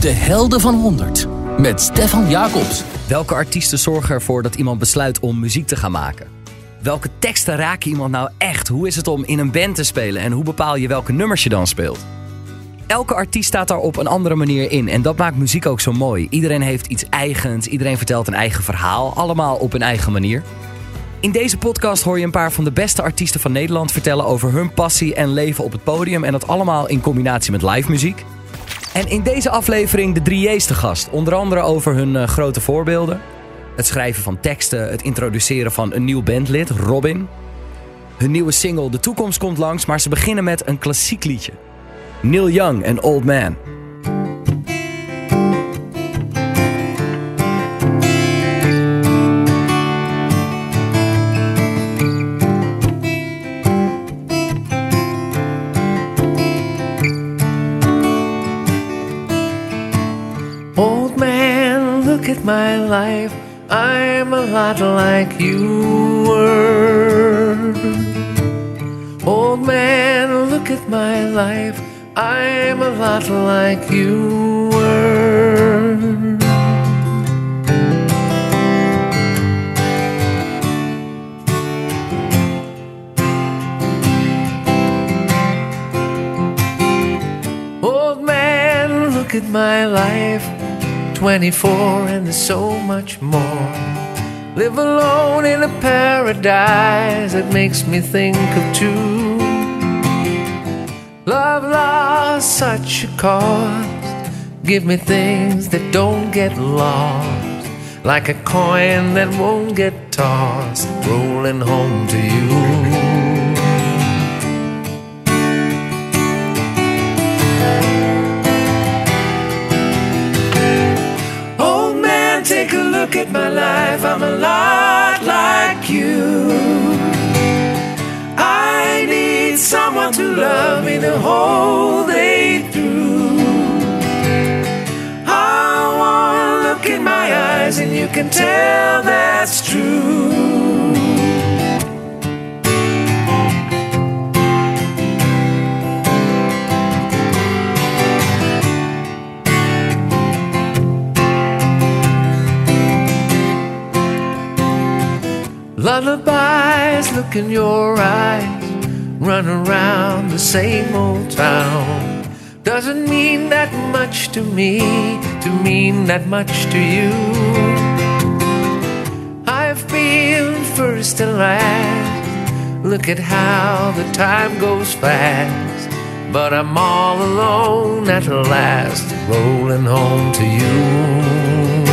De Helden van 100 met Stefan Jacobs. Welke artiesten zorgen ervoor dat iemand besluit om muziek te gaan maken? Welke teksten raken iemand nou echt? Hoe is het om in een band te spelen en hoe bepaal je welke nummers je dan speelt? Elke artiest staat daar op een andere manier in en dat maakt muziek ook zo mooi. Iedereen heeft iets eigens, iedereen vertelt een eigen verhaal, allemaal op een eigen manier. In deze podcast hoor je een paar van de beste artiesten van Nederland vertellen over hun passie en leven op het podium en dat allemaal in combinatie met live muziek. En in deze aflevering de drie J's gast. Onder andere over hun uh, grote voorbeelden. Het schrijven van teksten, het introduceren van een nieuw bandlid, Robin. Hun nieuwe single De Toekomst komt langs, maar ze beginnen met een klassiek liedje. Neil Young en Old Man. My life. I'm a lot like you were. Old man, look at my life. I'm a lot like you were. Old man, look at my life. 24 and there's so much more. Live alone in a paradise that makes me think of two. Love lost such a cost. Give me things that don't get lost. Like a coin that won't get tossed, rolling home to you. Look at my life. I'm a lot like you. I need someone to love me the whole day through. I wanna look in my eyes and you can tell that's true. Lullabies look in your eyes, run around the same old town. Doesn't mean that much to me, to mean that much to you. I've been first and last. Look at how the time goes fast. But I'm all alone at last, rolling home to you.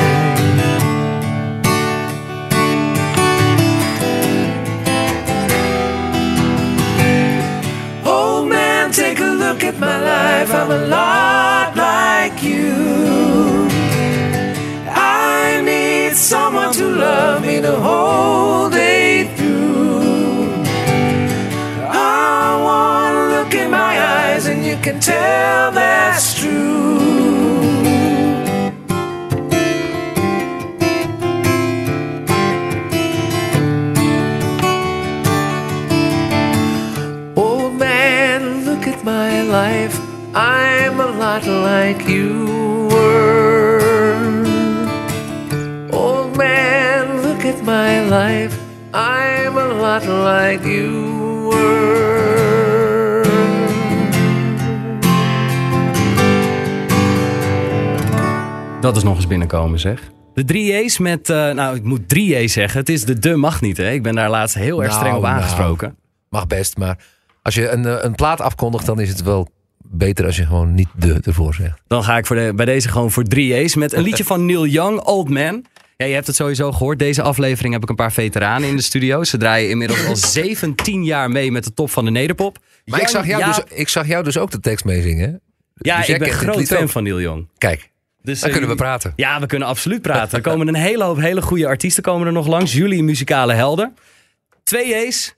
Life. I'm a lot like you were. Dat is nog eens binnenkomen zeg. De drie J's met, eh, nou ik moet drie J's zeggen. Het is de de mag niet hè. Ik ben daar laatst heel erg Nou, streng op nou. aangesproken. Mag best, maar als je een, eh, een plaat afkondigt, dan is het wel beter als je gewoon niet de ervoor zegt. Dan ga ik voor de, bij deze gewoon voor drie J's met een liedje van Neil Young, Old Man. Ja, je hebt het sowieso gehoord. Deze aflevering heb ik een paar veteranen in de studio. Ze draaien inmiddels al 17 jaar mee met de top van de nederpop. Maar ik zag, jou Jaap- dus, ik zag jou dus ook de tekst meezingen. Ja, Dus ik ben groot fan ook. van Neil Young. Kijk, Dus, dan eh, kunnen we praten. Ja, we kunnen absoluut praten. Er komen een hele hoop hele goede artiesten komen er nog langs. Jullie muzikale helden. Twee J's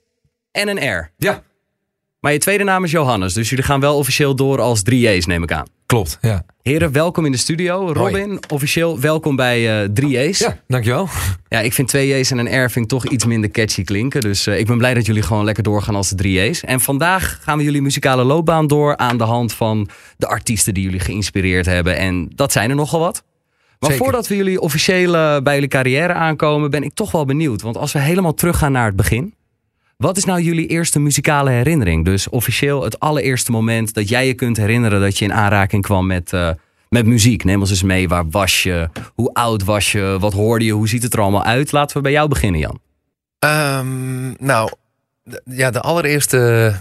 en een R. Ja. Maar je tweede naam is Johannes, dus jullie gaan wel officieel door als drie J's, neem ik aan. Klopt, ja. Heren, welkom in de studio. Robin, officieel welkom bij eh 3J's. Ja, dankjewel. Ja, ik vind 2J's en een R vind ik toch iets minder catchy klinken. Dus eh, ik ben blij dat jullie gewoon lekker doorgaan als de 3J's. En vandaag gaan we jullie muzikale loopbaan door aan de hand van de artiesten die jullie geïnspireerd hebben. En dat zijn er nogal wat. Maar Zeker. voordat we jullie officieel eh, bij jullie carrière aankomen, ben ik toch wel benieuwd. Want als we helemaal teruggaan naar het begin. Wat is nou jullie eerste muzikale herinnering? Dus officieel het allereerste moment dat jij je kunt herinneren dat je in aanraking kwam met, eh, met muziek. Neem ons eens mee. Waar was je? Hoe oud was je? Wat hoorde je? Hoe ziet het er allemaal uit? Laten we bij jou beginnen, Jan. Ehm, nou, ja, de allereerste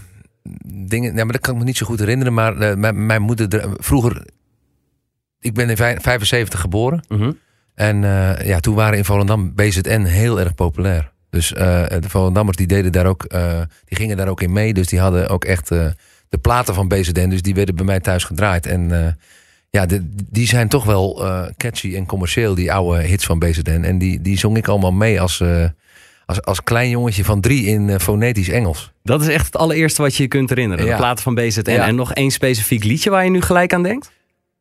dingen, ja, maar dat kan ik me niet zo goed herinneren. Maar eh, mijn, mijn moeder, vroeger, ik ben in vij- 75 geboren. En eh, ja, toen waren in Volendam BZN heel erg populair. Dus eh, de Volendammers die deden daar ook, eh, die gingen daar ook in mee. Dus die hadden ook echt eh, de platen van BZN. Dus die werden bij mij thuis gedraaid. En eh, ja, de- die zijn toch wel eh, catchy en commercieel, die oude hits van BZN. En die, die zong ik allemaal mee als, eh, als, als klein jongetje van drie in eh, fonetisch Engels. Dat is echt het allereerste wat je je kunt herinneren. De platen van BZN. Ja. En nog één specifiek liedje waar je nu gelijk aan denkt?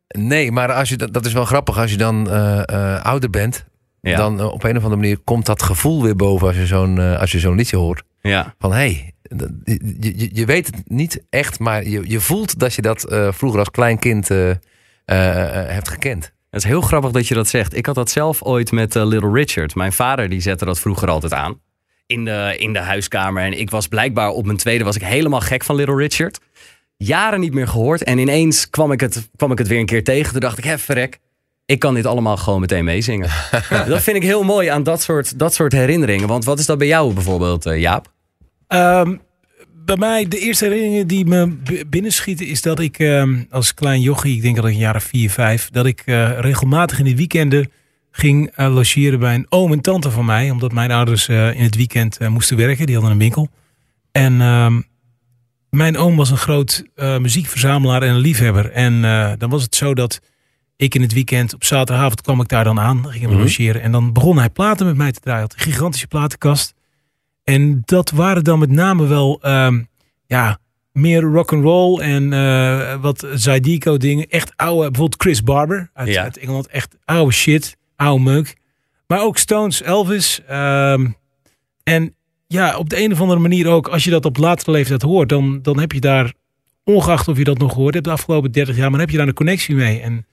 Nee, maar als je, dat, dat is wel grappig. Als je dan eh, eh, ouder bent, Ja. dan eh, op een of andere manier komt dat gevoel weer boven als je zo'n eh, als je zo'n liedje hoort. Ja. Van hé, hey, je, je, je weet het niet echt, maar je, je voelt dat je dat eh, vroeger als klein kind hebt gekend. Het is heel grappig dat je dat zegt. Ik had dat zelf ooit met Little Richard. Mijn vader die zette dat vroeger altijd aan. In de, in de huiskamer. En ik was blijkbaar op mijn tweede was ik helemaal gek van Little Richard. Jaren niet meer gehoord. En ineens kwam ik het, kwam ik het weer een keer tegen. Toen dacht ik, hè verrek. Ik kan dit allemaal gewoon meteen meezingen. dat vind ik heel mooi aan dat soort, dat soort herinneringen. Want wat is dat bij jou bijvoorbeeld, eh, Jaap? Ehm, bij mij, de eerste herinneringen die me binnenschieten, is dat ik ehm, als klein jochie, ik denk dat ik een jaar of vier, vijf, dat ik eh, regelmatig in de weekenden ging eh, logeren bij een oom en tante van mij. Omdat mijn ouders eh, in het weekend eh, moesten werken. Die hadden een winkel. En ehm, mijn oom was een groot eh, muziekverzamelaar en een liefhebber. En eh, dan was het zo dat ik in het weekend, op zaterdagavond kwam ik daar dan aan. Dan ging ik Mhm. logeren. En dan begon hij platen met mij te draaien. Had een gigantische platenkast. En dat waren dan met name wel ehm, ja, meer rock and roll en eh, wat Zydeco dingen. Echt oude, bijvoorbeeld Chris Barber uit, Ja. uit Engeland. Echt oude shit, oude meuk. Maar ook Stones, Elvis. ehm, en ja, op de een of andere manier ook, als je dat op latere leeftijd hoort, dan, dan heb je daar, ongeacht of je dat nog gehoord hebt de afgelopen 30 jaar, maar dan heb je daar een connectie mee. En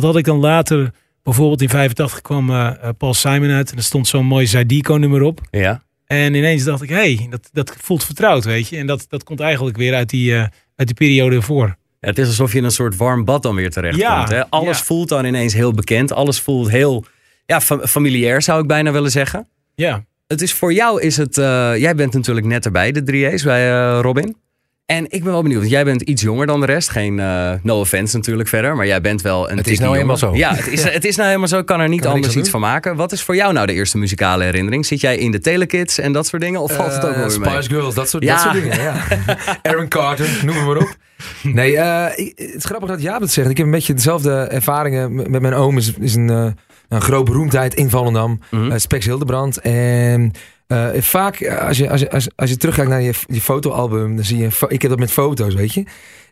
dat had ik dan later, bijvoorbeeld in 85 kwam eh, eh, Paul Simon uit en er stond zo'n mooi Zydeco nummer op. Ja. En ineens dacht ik, hé, hey, dat, dat voelt vertrouwd, weet je. En dat, dat komt eigenlijk weer uit die, eh, uit die periode ervoor. Ja, Het is alsof je in een soort warm bad dan weer terecht Ja, komt. Hè? Alles ja. voelt dan ineens heel bekend. Alles voelt heel ja, fa- familiair, zou ik bijna willen zeggen. Ja, Het is voor jou is het. jij bent natuurlijk net erbij, de 3A's bij Robin. En ik ben wel benieuwd, want jij bent iets jonger dan de rest. Geen eh, no offense natuurlijk verder, maar jij bent wel een Het is nou eenmaal zo. Ja, het is, het is nou helemaal zo. Ik kan er niet Kan er anders iets van maken. Wat is voor jou nou de eerste muzikale herinnering? Zit jij in de Telekids en dat soort dingen? Of valt het ook Eh, wel weer mee? Spice Girls, dat soort, Ja. dat soort dingen. Ja. Aaron Carter, noem maar op. Nee, eh, het is grappig dat Jaap het zegt. Ik heb een beetje dezelfde ervaringen met mijn oom. Is, is een, een groot beroemdheid in Volendam. Eh, Spex Hildebrand. En eh, vaak, als je, als, je, als, als je terugkijkt naar je, je fotoalbum, dan zie je... Ik heb dat met foto's, weet je.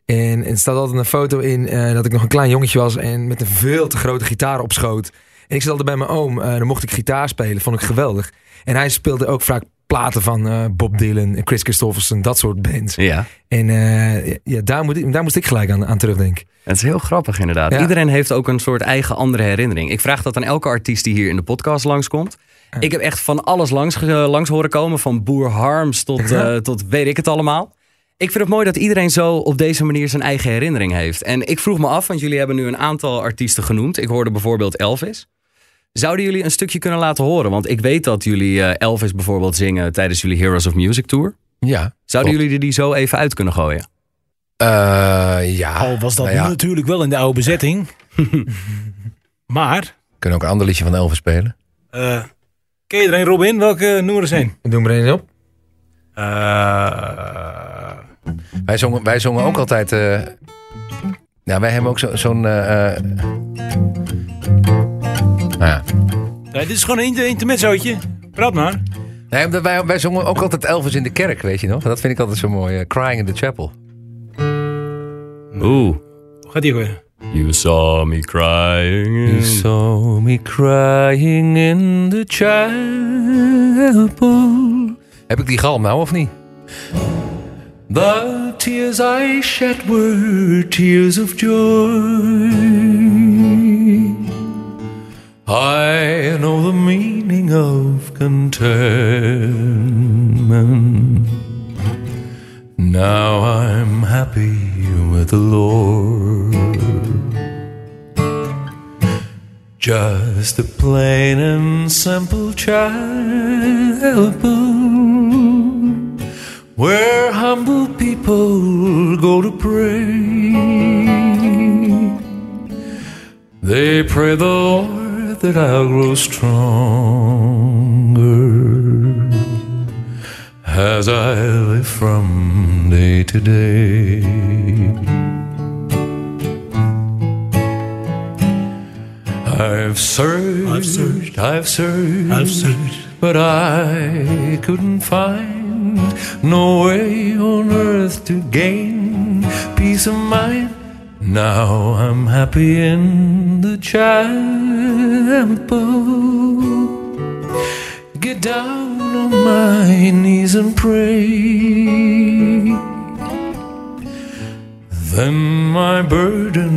En, er staat altijd een foto in eh, dat ik nog een klein jongetje was... en met een veel te grote gitaar op schoot. En ik zat altijd bij mijn oom. eh, dan mocht ik gitaar spelen. Vond ik geweldig. En hij speelde ook vaak platen van eh, Bob Dylan en Chris Christofferson. Dat soort bands. Ja, En eh, ja, daar, moet ik, daar moest ik gelijk aan, aan terugdenken. het is heel grappig inderdaad. Ja. Iedereen heeft ook een soort eigen andere herinnering. Ik vraag dat aan elke artiest die hier in de podcast langskomt. Ik heb echt van alles langs, ge- langs horen komen. Van Boer Harms tot, eh, tot weet ik het allemaal. Ik vind het mooi dat iedereen zo op deze manier zijn eigen herinnering heeft. En ik vroeg me af, want jullie hebben nu een aantal artiesten genoemd. Ik hoorde bijvoorbeeld Elvis. Zouden jullie een stukje kunnen laten horen? Want ik weet dat jullie eh, Elvis bijvoorbeeld zingen tijdens jullie Heroes of Music Tour. Ja. Zouden Klopt. jullie die zo even uit kunnen gooien? Eh, ja. al was dat Nou ja, natuurlijk wel in de oude bezetting. maar, we kunnen ook een ander liedje van Elvis spelen. eh ken je er een, Robin? Welke noem er eens een? We doen er een op. Eh, Wij zongen, wij zongen ook altijd. Ja, wij hebben ook zo- zo'n. eh, eh, nou ja. nee, dit is gewoon een inter- intermezzootje. Praat maar. Nee, omdat wij, wij zongen ook altijd Elvis in de kerk, weet je nog? Dat vind ik altijd zo mooi. eh, Crying in the Chapel. Oeh. Hoe gaat die weer? You saw me crying. You saw me crying in the chapel. Heb ik die galm nou of niet? The tears I shed were tears of joy. I know the meaning of contentment. Now I'm happy with the Lord. Just a plain and simple chapel where humble people go to pray. They pray the Lord that I'll grow stronger as I live from day to day. I've searched, I've searched, I've searched, I've searched. but I couldn't find no way on earth to gain peace of mind. Now I'm happy in the chapel. Get down on my knees and pray. Then my burden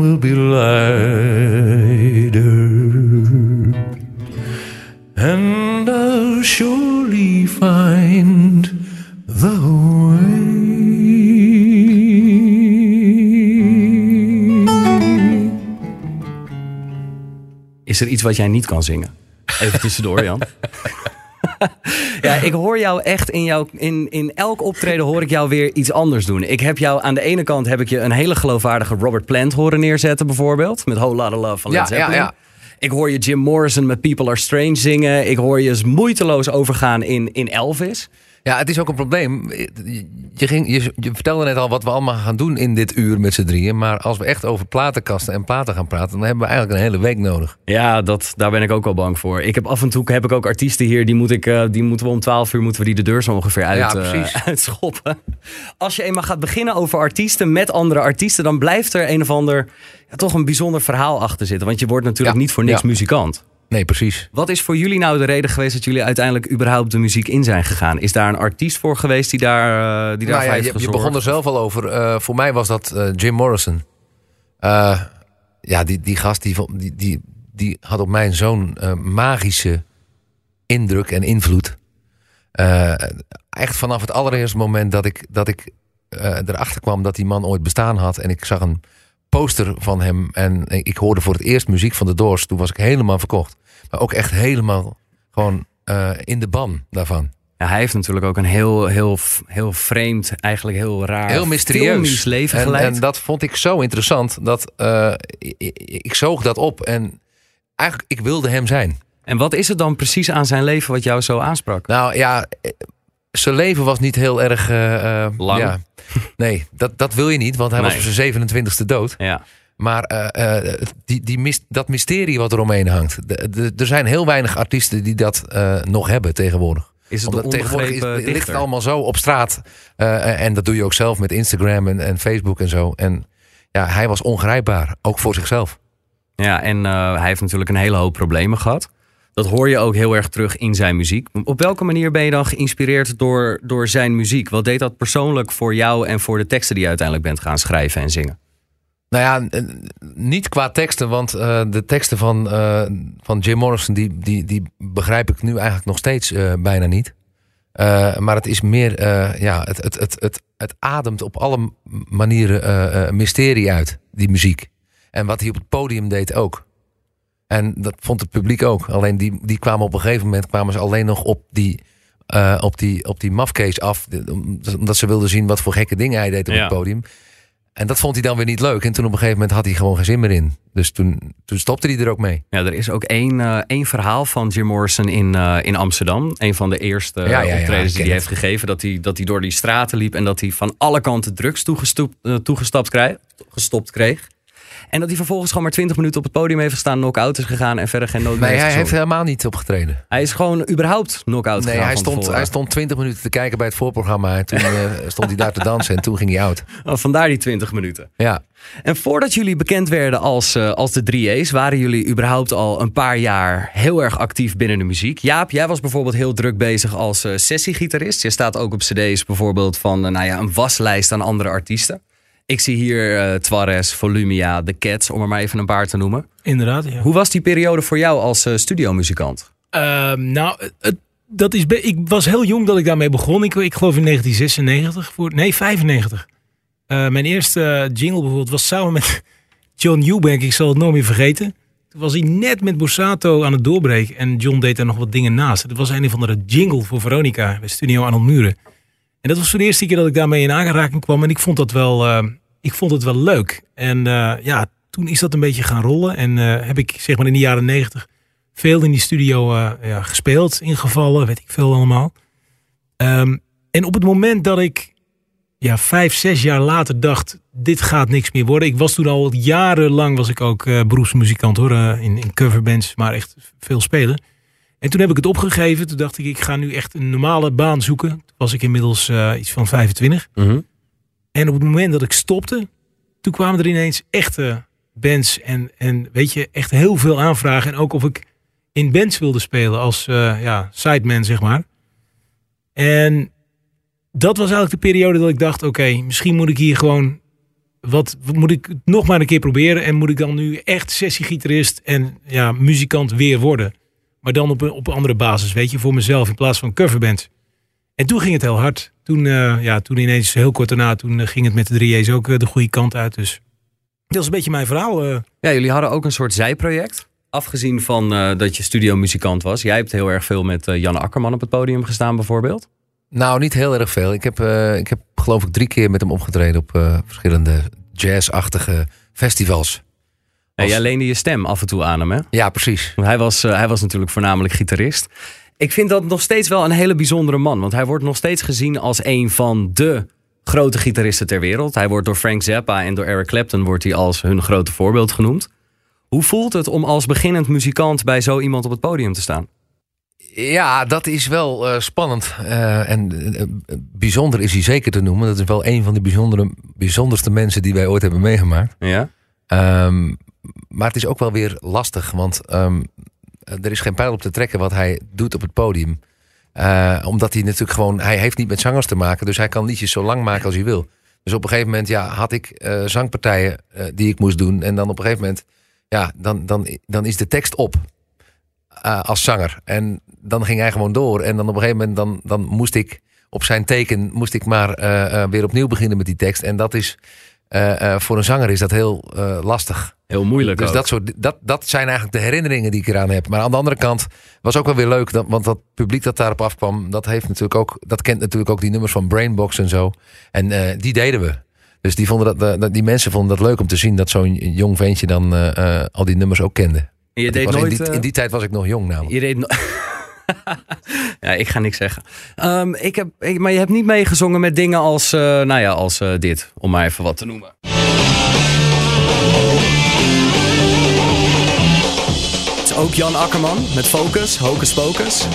will be lighter, and Surely find the way. Is er iets wat jij niet kan zingen? Even tussendoor, Jan. ja, ik hoor jou echt in, jou, in, in elk optreden hoor ik jou weer iets anders doen. Ik heb jou aan de ene kant heb ik je een hele geloofwaardige Robert Plant horen neerzetten bijvoorbeeld. Met Whole Lotta Love van Led Ja, ja, Zeppelin. ja. Ik hoor je Jim Morrison met People Are Strange zingen. Ik hoor je moeiteloos overgaan in, in Elvis. Ja, het is ook een probleem. Je, ging, je, je vertelde net al wat we allemaal gaan doen in dit uur met z'n drieën. Maar als we echt over platenkasten en platen gaan praten, dan hebben we eigenlijk een hele week nodig. Ja, dat, daar ben ik ook wel bang voor. Ik heb af en toe heb ik ook artiesten hier, die, moet ik, eh, die moeten we om 12 uur moeten we die de deur zo ongeveer uit, Ja, eh, uitschoppen. Als je eenmaal gaat beginnen over artiesten met andere artiesten, dan blijft er een of ander ja, toch een bijzonder verhaal achter zitten. Want je wordt natuurlijk Ja, niet voor niks ja. muzikant. Nee, precies. Wat is voor jullie nou de reden geweest dat jullie uiteindelijk überhaupt de muziek in zijn gegaan? Is daar een artiest voor geweest die daar eh die Nou daarvoor ja, heeft je, je gezorgd? begon er zelf al over. Eh, voor mij was dat eh, Jim Morrison. Eh, ja, die, die gast die, die, die, die had op mij zo'n magische indruk en invloed. Eh, echt vanaf het allereerste moment dat ik, dat ik erachter kwam dat die man ooit bestaan had. En ik zag een poster van hem. En ik hoorde voor het eerst muziek van de Doors. Toen was ik helemaal verkocht. Maar ook echt helemaal gewoon eh, in de ban daarvan. Ja, hij heeft natuurlijk ook een heel, heel, heel vreemd, eigenlijk heel raar, heel mysterieus leven en, geleid. En dat vond ik zo interessant dat eh, ik, zoog dat op en eigenlijk ik wilde hem zijn. En wat is het dan precies aan zijn leven wat jou zo aansprak? Nou ja, eh, zijn leven was niet heel erg Lang. Ja, nee, dat, dat wil je niet, want hij Nee. was op zijn 27ste dood. Ja. Maar eh, eh, die, die mis- dat mysterie wat er omheen hangt. de- de- er zijn heel weinig artiesten die dat eh, nog hebben tegenwoordig. Is het tegenwoordig is- ligt dichter? het allemaal zo op straat. En dat doe je ook zelf met Instagram en, en Facebook en zo. En ja, hij was ongrijpbaar, ook voor zichzelf. Ja, en hij heeft natuurlijk een hele hoop problemen gehad. Dat hoor je ook heel erg terug in zijn muziek. Op welke manier ben je dan geïnspireerd door, door zijn muziek? Wat deed dat persoonlijk voor jou en voor de teksten die je uiteindelijk bent gaan schrijven en zingen? Nou ja, niet qua teksten, want eh, de teksten van, eh, van Jim Morrison, die, die, die begrijp ik nu eigenlijk nog steeds eh, bijna niet. Maar het is meer, ja, het, het, het, het, het ademt op alle manieren mysterie uit, die muziek. En wat hij op het podium deed ook. En dat vond het publiek ook. Alleen die, die kwamen op een gegeven moment kwamen ze alleen nog op die, op die, op die mafcase af. Omdat ze wilden zien wat voor gekke dingen hij deed op Ja. het podium. En dat vond hij dan weer niet leuk. En toen op een gegeven moment had hij gewoon geen zin meer in. Dus toen, toen stopte hij er ook mee. Ja, er is ook één, eh, één verhaal van Jim Morrison in, eh, in Amsterdam. Een van de eerste Ja, ja, ja, optredens die hij heeft gegeven. Dat hij, dat hij door die straten liep en dat hij van alle kanten drugs toegestopt, eh, toegestapt gestopt kreeg. En dat hij vervolgens gewoon maar 20 minuten op het podium heeft gestaan, knock-out is gegaan en verder geen noot meer heeft hij heeft helemaal niet opgetreden. Hij is gewoon überhaupt knock-out Nee, gegaan hij stond, hij stond 20 minuten te kijken bij het voorprogramma. En toen eh, stond hij daar te dansen en toen ging hij out. Oh, vandaar die 20 minuten. Ja. En voordat jullie bekend werden als, eh, als de 3A's, waren jullie überhaupt al een paar jaar heel erg actief binnen de muziek. Jaap, jij was bijvoorbeeld heel druk bezig als eh, sessiegitarist. Je staat ook op CD's bijvoorbeeld van nou ja, een waslijst aan andere artiesten. Ik zie hier eh Twares, Volumia, The Cats, om er maar even een paar te noemen. Inderdaad, ja. Hoe was die periode voor jou als eh, studiomuzikant? Ehm, nou, het, dat is ik was heel jong dat ik daarmee begon. Ik, ik geloof in 1996. Voor, nee, 95. Eh, mijn eerste jingle bijvoorbeeld was samen met John Eubank. Ik zal het nooit meer vergeten. Toen was hij net met Borsato aan het doorbreken. En John deed daar nog wat dingen naast. Het was een of andere jingle voor Veronica bij Studio Arnold Muren. En dat was voor de eerste keer dat ik daarmee in aanraking kwam. En ik vond dat wel, eh, ik vond het wel leuk. En eh, ja, toen is dat een beetje gaan rollen. En eh, heb ik zeg maar in de jaren 90 veel in die studio ja, gespeeld, ingevallen, weet ik veel allemaal. Ehm, en op het moment dat ik ja, vijf, zes jaar later dacht, dit gaat niks meer worden. Ik was toen al jarenlang was ik ook beroepsmuzikant hoor, in, in coverbands, maar echt veel spelen. En toen heb ik het opgegeven. Toen dacht ik, ik ga nu echt een normale baan zoeken. Toen was ik inmiddels eh, iets van 25. En op het moment dat ik stopte, toen kwamen er ineens echte bands en, en weet je, echt heel veel aanvragen. En ook of ik in bands wilde spelen als eh, ja, sideman, zeg maar. En dat was eigenlijk de periode dat ik dacht, oké, misschien moet ik hier gewoon, wat moet ik nog maar een keer proberen. En moet ik dan nu echt sessiegitarist en ja, muzikant weer worden. Maar dan op een, op een andere basis, weet je, voor mezelf in plaats van coverband. En toen ging het heel hard. Toen, eh, ja, toen ineens heel kort daarna, toen eh, ging het met de 3A's ook eh, de goede kant uit. Dus dat is een beetje mijn verhaal. eh. Ja, jullie hadden ook een soort zijproject. Afgezien van eh, dat je studiomuzikant was. Jij hebt heel erg veel met Jan Akkerman op het podium gestaan bijvoorbeeld. Nou, niet heel erg veel. Ik heb, eh, ik heb geloof ik drie keer met hem opgetreden op eh, verschillende jazzachtige festivals. Ja, jij leende je stem af en toe aan hem, hè? Ja, precies. Want hij was, eh, hij was natuurlijk voornamelijk gitarist. Ik vind dat nog steeds wel een hele bijzondere man. Want hij wordt nog steeds gezien als een van de grote gitaristen ter wereld. Hij wordt door Frank Zappa en door Eric Clapton wordt hij als hun grote voorbeeld genoemd. Hoe voelt het om als beginnend muzikant bij zo iemand op het podium te staan? Ja, dat is wel eh, spannend. Eh, en bijzonder is hij zeker te noemen. Dat is wel een van de bijzondere, bijzonderste mensen die wij ooit hebben meegemaakt. Ja? Ehm, maar het is ook wel weer lastig, want ehm, er is geen pijl op te trekken wat hij doet op het podium. Eh, omdat hij natuurlijk gewoon, hij heeft niet met zangers te maken, dus hij kan liedjes zo lang maken als hij wil. Dus op een gegeven moment ja, had ik eh, zangpartijen eh, die ik moest doen. En dan op een gegeven moment, ja, dan, dan, dan is de tekst op als zanger. En dan ging hij gewoon door. En dan op een gegeven moment, dan, dan moest ik op zijn teken, moest ik maar weer opnieuw beginnen met die tekst. En dat is, voor een zanger is dat heel eh, lastig. Heel moeilijk Dus ook. dat, soort, dat, dat zijn eigenlijk de herinneringen die ik eraan heb. Maar aan de andere kant was ook wel weer leuk. Dat, want dat publiek dat daarop afkwam, dat, heeft natuurlijk ook, dat kent natuurlijk ook die nummers van Brainbox en zo. En eh, die deden we. Dus die, vonden dat, eh, dat, die mensen vonden dat leuk om te zien dat zo'n jong ventje dan eh, eh, al die nummers ook kende. En je deed nooit... in, die, eh, in die tijd was ik nog jong namelijk. Je deed no- ja, ik ga niks zeggen. Ehm, ik heb, maar je hebt niet meegezongen met dingen als, eh, nou ja, als eh, dit, om maar even wat te noemen. Het is ook Jan Akkerman met Focus, Hocus Pocus.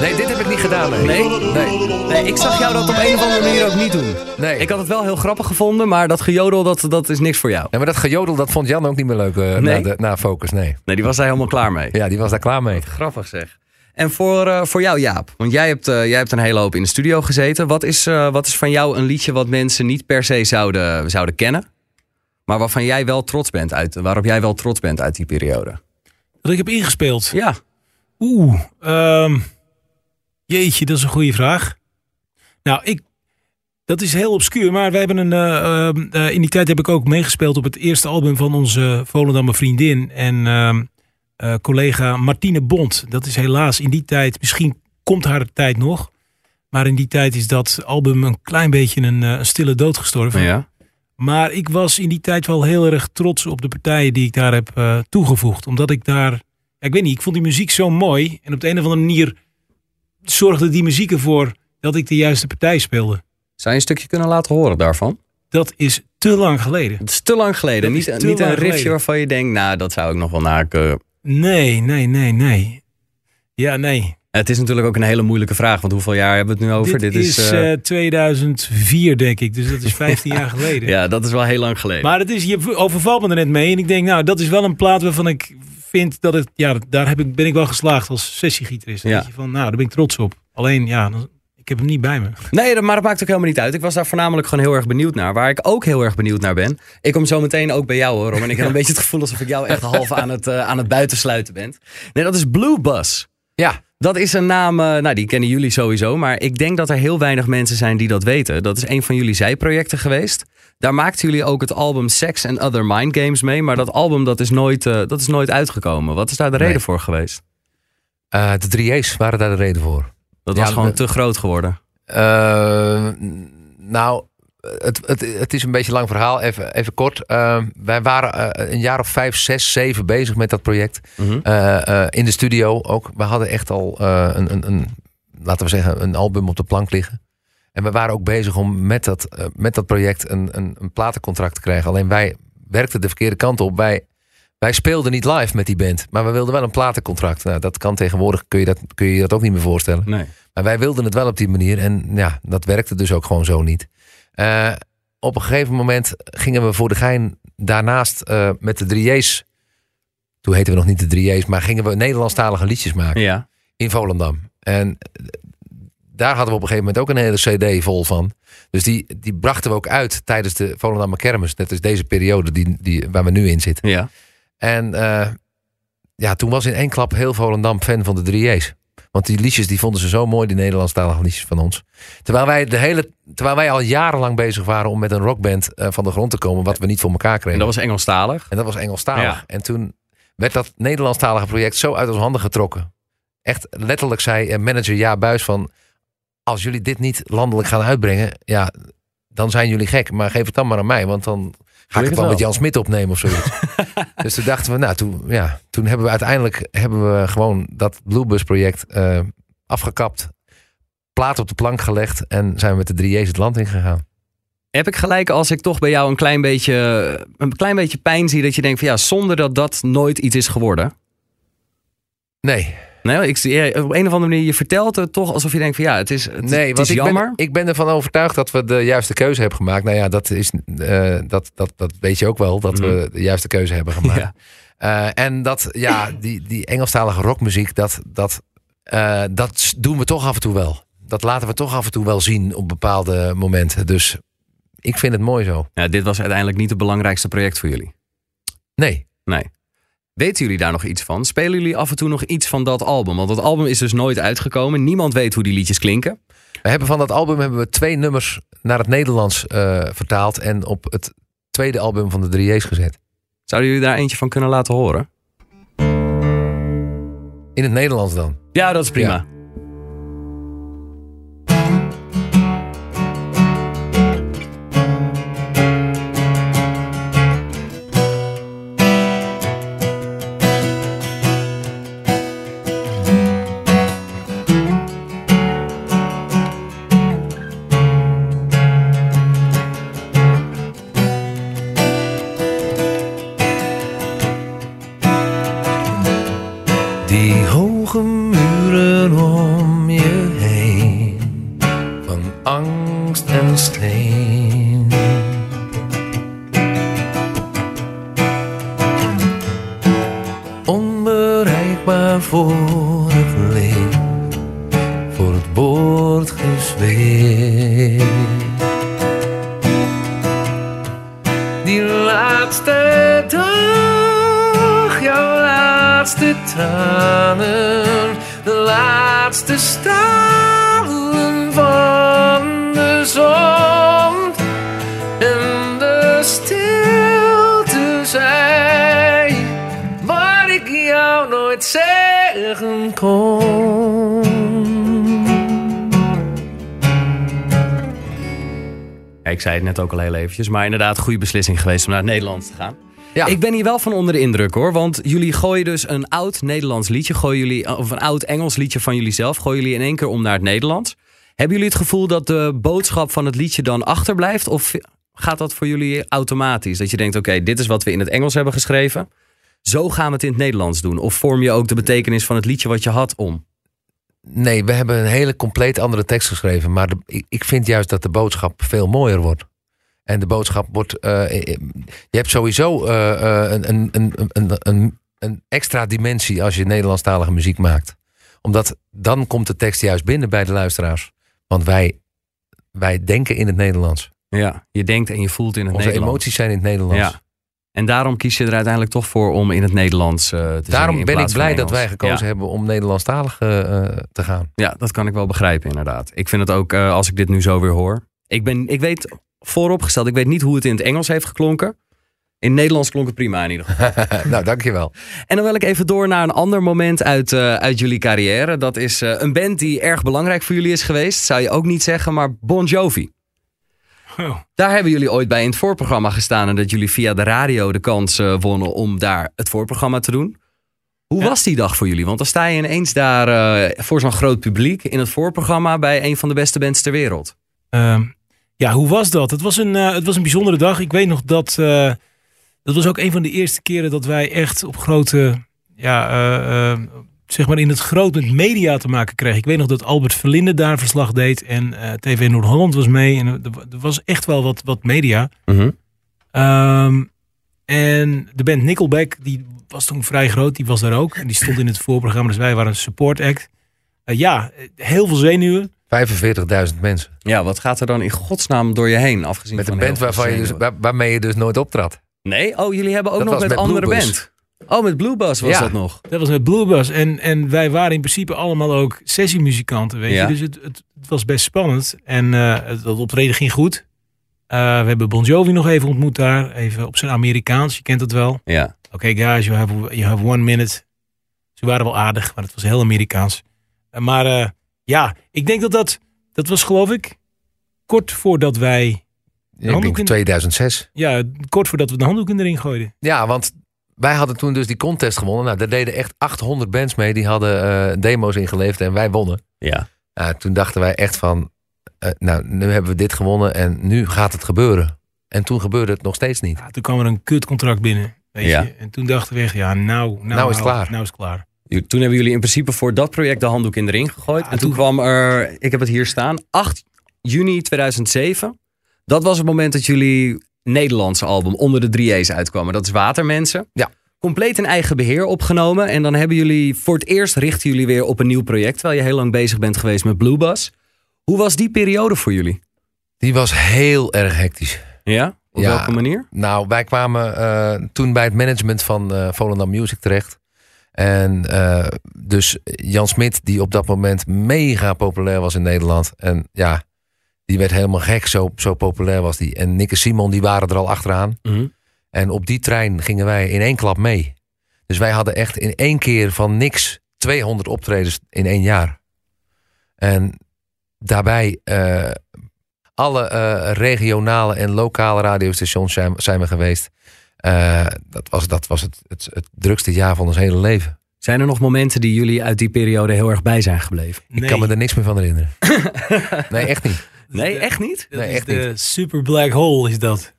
Nee, dit heb ik niet gedaan. Nee. Nee? Nee. Nee, ik zag jou dat op een of andere manier ook niet doen. nee. Ik had het wel heel grappig gevonden, maar dat gejodel, dat, dat is niks voor jou. Ja, maar dat gejodel, dat vond Jan ook niet meer leuk eh, Nee? na, de, na Focus. Nee. Nee, die was daar helemaal klaar mee. Ja, die was daar klaar mee. Grappig zeg. En voor, eh, voor jou, Jaap. Want jij hebt, eh, jij hebt een hele hoop in de studio gezeten. Wat is, eh, wat is van jou een liedje wat mensen niet per se zouden, zouden kennen? Maar waarvan jij wel trots bent uit, waarop jij wel trots bent uit die periode? Dat ik heb ingespeeld. Ja. Oeh, ehm, jeetje, dat is een goede vraag. Nou, ik, dat is heel obscuur, maar wij hebben een, eh, ehm, eh, in die tijd heb ik ook meegespeeld op het eerste album van onze Volendammer vriendin en ehm, eh, collega Martine Bond. Dat is helaas in die tijd, misschien komt haar tijd nog, maar in die tijd is dat album een klein beetje een, een stille dood gestorven. ja. Maar ik was in die tijd wel heel erg trots op de partijen die ik daar heb toegevoegd. Omdat ik daar, ik weet niet, ik vond die muziek zo mooi. En op de een of andere manier zorgde die muziek ervoor dat ik de juiste partij speelde. Zou je een stukje kunnen laten horen daarvan? dat is te lang geleden. Het is te lang geleden. Dat Niet, een riffje geleden. waarvan je denkt, nou, dat zou ik nog wel naar kunnen. Nee, nee, nee, nee. Ja, nee. Het is natuurlijk ook een hele moeilijke vraag, want hoeveel jaar hebben we het nu over? Dit, is, eh, eh, 2004, denk ik. Dus dat is 15 jaar geleden. ja, dat is wel heel lang geleden. Maar het is, je overvalt me er net mee. En ik denk, nou, dat is wel een plaat waarvan ik vind dat het... Ja, daar heb ik, ben ik wel geslaagd als sessiegitarist. Ja. je van, nou, daar ben ik trots op. Alleen, ja, dan- ik heb hem niet bij me. Nee, dat- maar dat maakt ook helemaal niet uit. Ik was daar voornamelijk gewoon heel erg benieuwd naar. Waar ik ook heel erg benieuwd naar ben. Ik kom zo meteen ook bij jou hoor. En ik heb een beetje het gevoel alsof ik jou echt half aan het, eh, aan het buitensluiten ben. Nee, dat is Blue Bus. Ja, Dat is een naam, eh, nou die kennen jullie sowieso. Maar ik denk dat er heel weinig mensen zijn die dat weten. Dat is een van jullie zijprojecten geweest. Daar maakten jullie ook het album Sex and Other Mind Games mee. Maar dat album dat is nooit, eh, dat is nooit uitgekomen. Wat is daar de Nee. reden voor geweest? eh, de drie J's waren daar de reden voor. Dat Ja, was gewoon te groot geworden. Nou, het, het, het is een beetje een lang verhaal. Even, even kort. Eh, wij waren eh, een jaar of vijf, zes, zeven bezig met dat project. Mhm. Eh, eh, in de studio ook. We hadden echt al een, een, een, laten we zeggen, een album op de plank liggen. En we waren ook bezig om met dat, met dat project een, een, een platencontract te krijgen. Alleen wij werkten de verkeerde kant op. Wij, wij speelden niet live met die band. Maar we wilden wel een platencontract. Nou, dat kan tegenwoordig, kun je, dat, kun je je dat ook niet meer voorstellen. Nee. Maar wij wilden het wel op die manier. En ja, dat werkte dus ook gewoon zo niet. Eh, op een gegeven moment gingen we voor de gein daarnaast eh, met de 3J's. Toen heten we nog niet de 3J's, maar gingen we Nederlandstalige liedjes maken Ja. in Volendam. En eh, daar hadden we op een gegeven moment ook een hele CD vol van. Dus die, die brachten we ook uit tijdens de Volendammer Kermis. Net als deze periode die, die, waar we nu in zitten. Ja. En ja, toen was in één klap heel Volendam fan van de 3J's. Want die liedjes die vonden ze zo mooi, die Nederlandstalige liedjes van ons. Terwijl wij, de hele, terwijl wij al jarenlang bezig waren om met een rockband eh, van de grond te komen, wat we niet voor elkaar kregen. En dat was Engelstalig. En dat was Engelstalig. Ja. En toen werd dat Nederlandstalige project zo uit onze handen getrokken. Echt letterlijk zei eh, manager Ja Buis van... als jullie dit niet landelijk gaan uitbrengen... ja, dan zijn jullie gek. Maar geef het dan maar aan mij, want dan ga ik het wel met Jan Smit opnemen of zoiets. dus toen dachten we, nou, toen, ja, toen hebben we uiteindelijk... hebben we gewoon dat Bluebus project eh, afgekapt. Plaat op de plank gelegd en zijn we met de 3J's het land ingegaan. Heb ik gelijk als ik toch bij jou een klein beetje, een klein beetje pijn zie dat je denkt van ja, zonder dat dat nooit iets is geworden. Nee, Nee, ik, ja, op een of andere manier, je vertelt het toch alsof je denkt van ja, het is, het, Nee, het is ik jammer. ben, ik ben ervan overtuigd dat we de juiste keuze hebben gemaakt. Nou ja, dat, is, eh, dat, dat, dat weet je ook wel, dat we de juiste keuze hebben gemaakt. Ja. Eh, en dat, ja, die, die Engelstalige rockmuziek, dat, dat, eh, dat doen we toch af en toe wel. Dat laten we toch af en toe wel zien op bepaalde momenten. Dus ik vind het mooi zo. Ja, dit was uiteindelijk niet het belangrijkste project voor jullie. Nee, Nee. Weten jullie daar nog iets van? Spelen jullie af en toe nog iets van dat album? Want dat album is dus nooit uitgekomen. Niemand weet hoe die liedjes klinken. we hebben van dat album hebben we twee nummers naar het Nederlands eh, vertaald. En op het tweede album van de 3J's gezet. Zouden jullie daar eentje van kunnen laten horen? In het Nederlands dan. Ja, dat is prima. Ja. Net ook al heel eventjes. Maar inderdaad, goede beslissing geweest om naar het Nederlands te gaan. Ja. Ik ben hier wel van onder de indruk hoor. Want jullie gooien dus een oud Nederlands liedje. Gooien jullie, of een oud Engels liedje van jullie zelf. Gooien jullie in één keer om naar het Nederlands. Hebben jullie het gevoel dat de boodschap van het liedje dan achterblijft? Of gaat dat voor jullie automatisch? Dat je denkt, oké, dit is wat we in het Engels hebben geschreven. Zo gaan we het in het Nederlands doen. Of vorm je ook de betekenis van het liedje wat je had om? Nee, we hebben een hele compleet andere tekst geschreven. Maar de- ik vind juist dat de boodschap veel mooier wordt. En de boodschap wordt. eh, eh, je hebt sowieso eh, eh, een, een, een, een, een, een extra dimensie als je Nederlandstalige muziek maakt. Omdat dan komt de tekst juist binnen bij de luisteraars. Want wij, wij denken in het Nederlands. Ja, je denkt en je voelt in het Onze Nederlands. emoties zijn in het Nederlands. Ja. En daarom kies je er uiteindelijk toch voor om in het Nederlands eh, te zingen Daarom ben ik blij dat wij gekozen Ja. hebben om Nederlandstalig eh, eh, te gaan. Ja, dat kan ik wel begrijpen inderdaad. Ik vind het ook, eh, als ik dit nu zo weer hoor. Ik, ben, ik weet vooropgesteld, ik weet niet hoe het in het Engels heeft geklonken. In het Nederlands klonk het prima in ieder geval. nou, dankjewel. En dan wil ik even door naar een ander moment uit, eh, uit jullie carrière. Dat is eh, een band die erg belangrijk voor jullie is geweest. Zou je ook niet zeggen, maar Bon Jovi. Oh. Daar hebben jullie ooit bij in het voorprogramma gestaan. En dat jullie via de radio de kans eh, wonnen om daar het voorprogramma te doen. Hoe Ja. was die dag voor jullie? Want dan sta je ineens daar eh, voor zo'n groot publiek in het voorprogramma bij een van de beste bands ter wereld. Ehm, ja, hoe was dat? Het was een, eh, het was een bijzondere dag. Ik weet nog dat. eh, dat was ook een van de eerste keren dat wij echt op grote. Ja, eh, zeg maar in het groot met media te maken kregen. Ik weet nog dat Albert Verlinde daar verslag deed. En TV Noord-Holland was mee. En er, was echt wel wat, wat media. Ehm, en de band Nickelback, die was toen vrij groot. Die was daar ook. En die stond in het voorprogramma. Dus wij waren een support act. Ja, heel veel zenuwen. 45.000 mensen. Ja, wat gaat er dan in godsnaam door je heen? Afgezien Met van een band waarvan je dus, waar- waarmee je dus nooit optrad. Nee? Oh, jullie hebben ook Dat nog was met met andere Bluebus. band. Oh, met Bluebus was Ja. dat nog. Dat was met Bluebus. En, en wij waren in principe allemaal ook sessiemuzikanten, weet Ja. je. Dus het, het, het was best spannend. En eh het, dat optreden ging goed. Eh, we hebben Bon Jovi nog even ontmoet daar. Even op zijn Amerikaans, je kent het wel. Ja. Oké guys, you have, you have one minute. Ze waren wel aardig, maar het was heel Amerikaans. Eh, maar eh, ja, ik denk dat dat... Dat was geloof ik kort voordat wij... Ik handdoek denk in- 2006. Ja, kort voordat we de handdoek in de ring gooiden. Ja, want wij hadden toen dus die contest gewonnen. Nou, daar deden echt 800 bands mee. Die hadden eh, demo's ingeleverd en wij wonnen. Ja. Toen dachten wij echt van... eh, nou, nu hebben we dit gewonnen en nu gaat het gebeuren. En toen gebeurde het nog steeds niet. Ja, toen kwam er een kutcontract binnen. Weet Ja. je? En toen dachten we echt, ja, nou, nou, Nou is het klaar. Nou is het klaar. Toen hebben jullie in principe voor dat project de handdoek in de ring gegooid. Ja, en toen toen- kwam er, ik heb het hier staan, 8 juni 2007. Dat was het moment dat jullie Nederlandse album onder de 3E's uitkwam. Dat is Watermensen. Ja. Compleet in eigen beheer opgenomen. En dan hebben jullie, voor het eerst richten jullie weer op een nieuw project. Terwijl je heel lang bezig bent geweest met Bluebus. Hoe was die periode voor jullie? Die was heel erg hectisch. Ja? Op Ja. welke manier? Nou, wij kwamen eh, toen bij het management van eh Volendam Music terecht. En eh, dus Jan Smit, die op dat moment mega populair was in Nederland. En ja, die werd helemaal gek, zo, zo populair was die. En Nick en Simon, die waren er al achteraan. Mhm. En op die trein gingen wij in één klap mee. Dus wij hadden echt in één keer van niks 200 optredens in één jaar. En daarbij eh, alle eh, regionale en lokale radiostations zijn, zijn we geweest. Eh, dat was, dat was het, het, het drukste jaar van ons hele leven. Zijn er nog momenten die jullie uit die periode heel erg bij zijn gebleven? Ik kan me er niks meer van herinneren. nee, echt niet. Nee, echt niet? Dat Nee, is echt de super black hole is dat.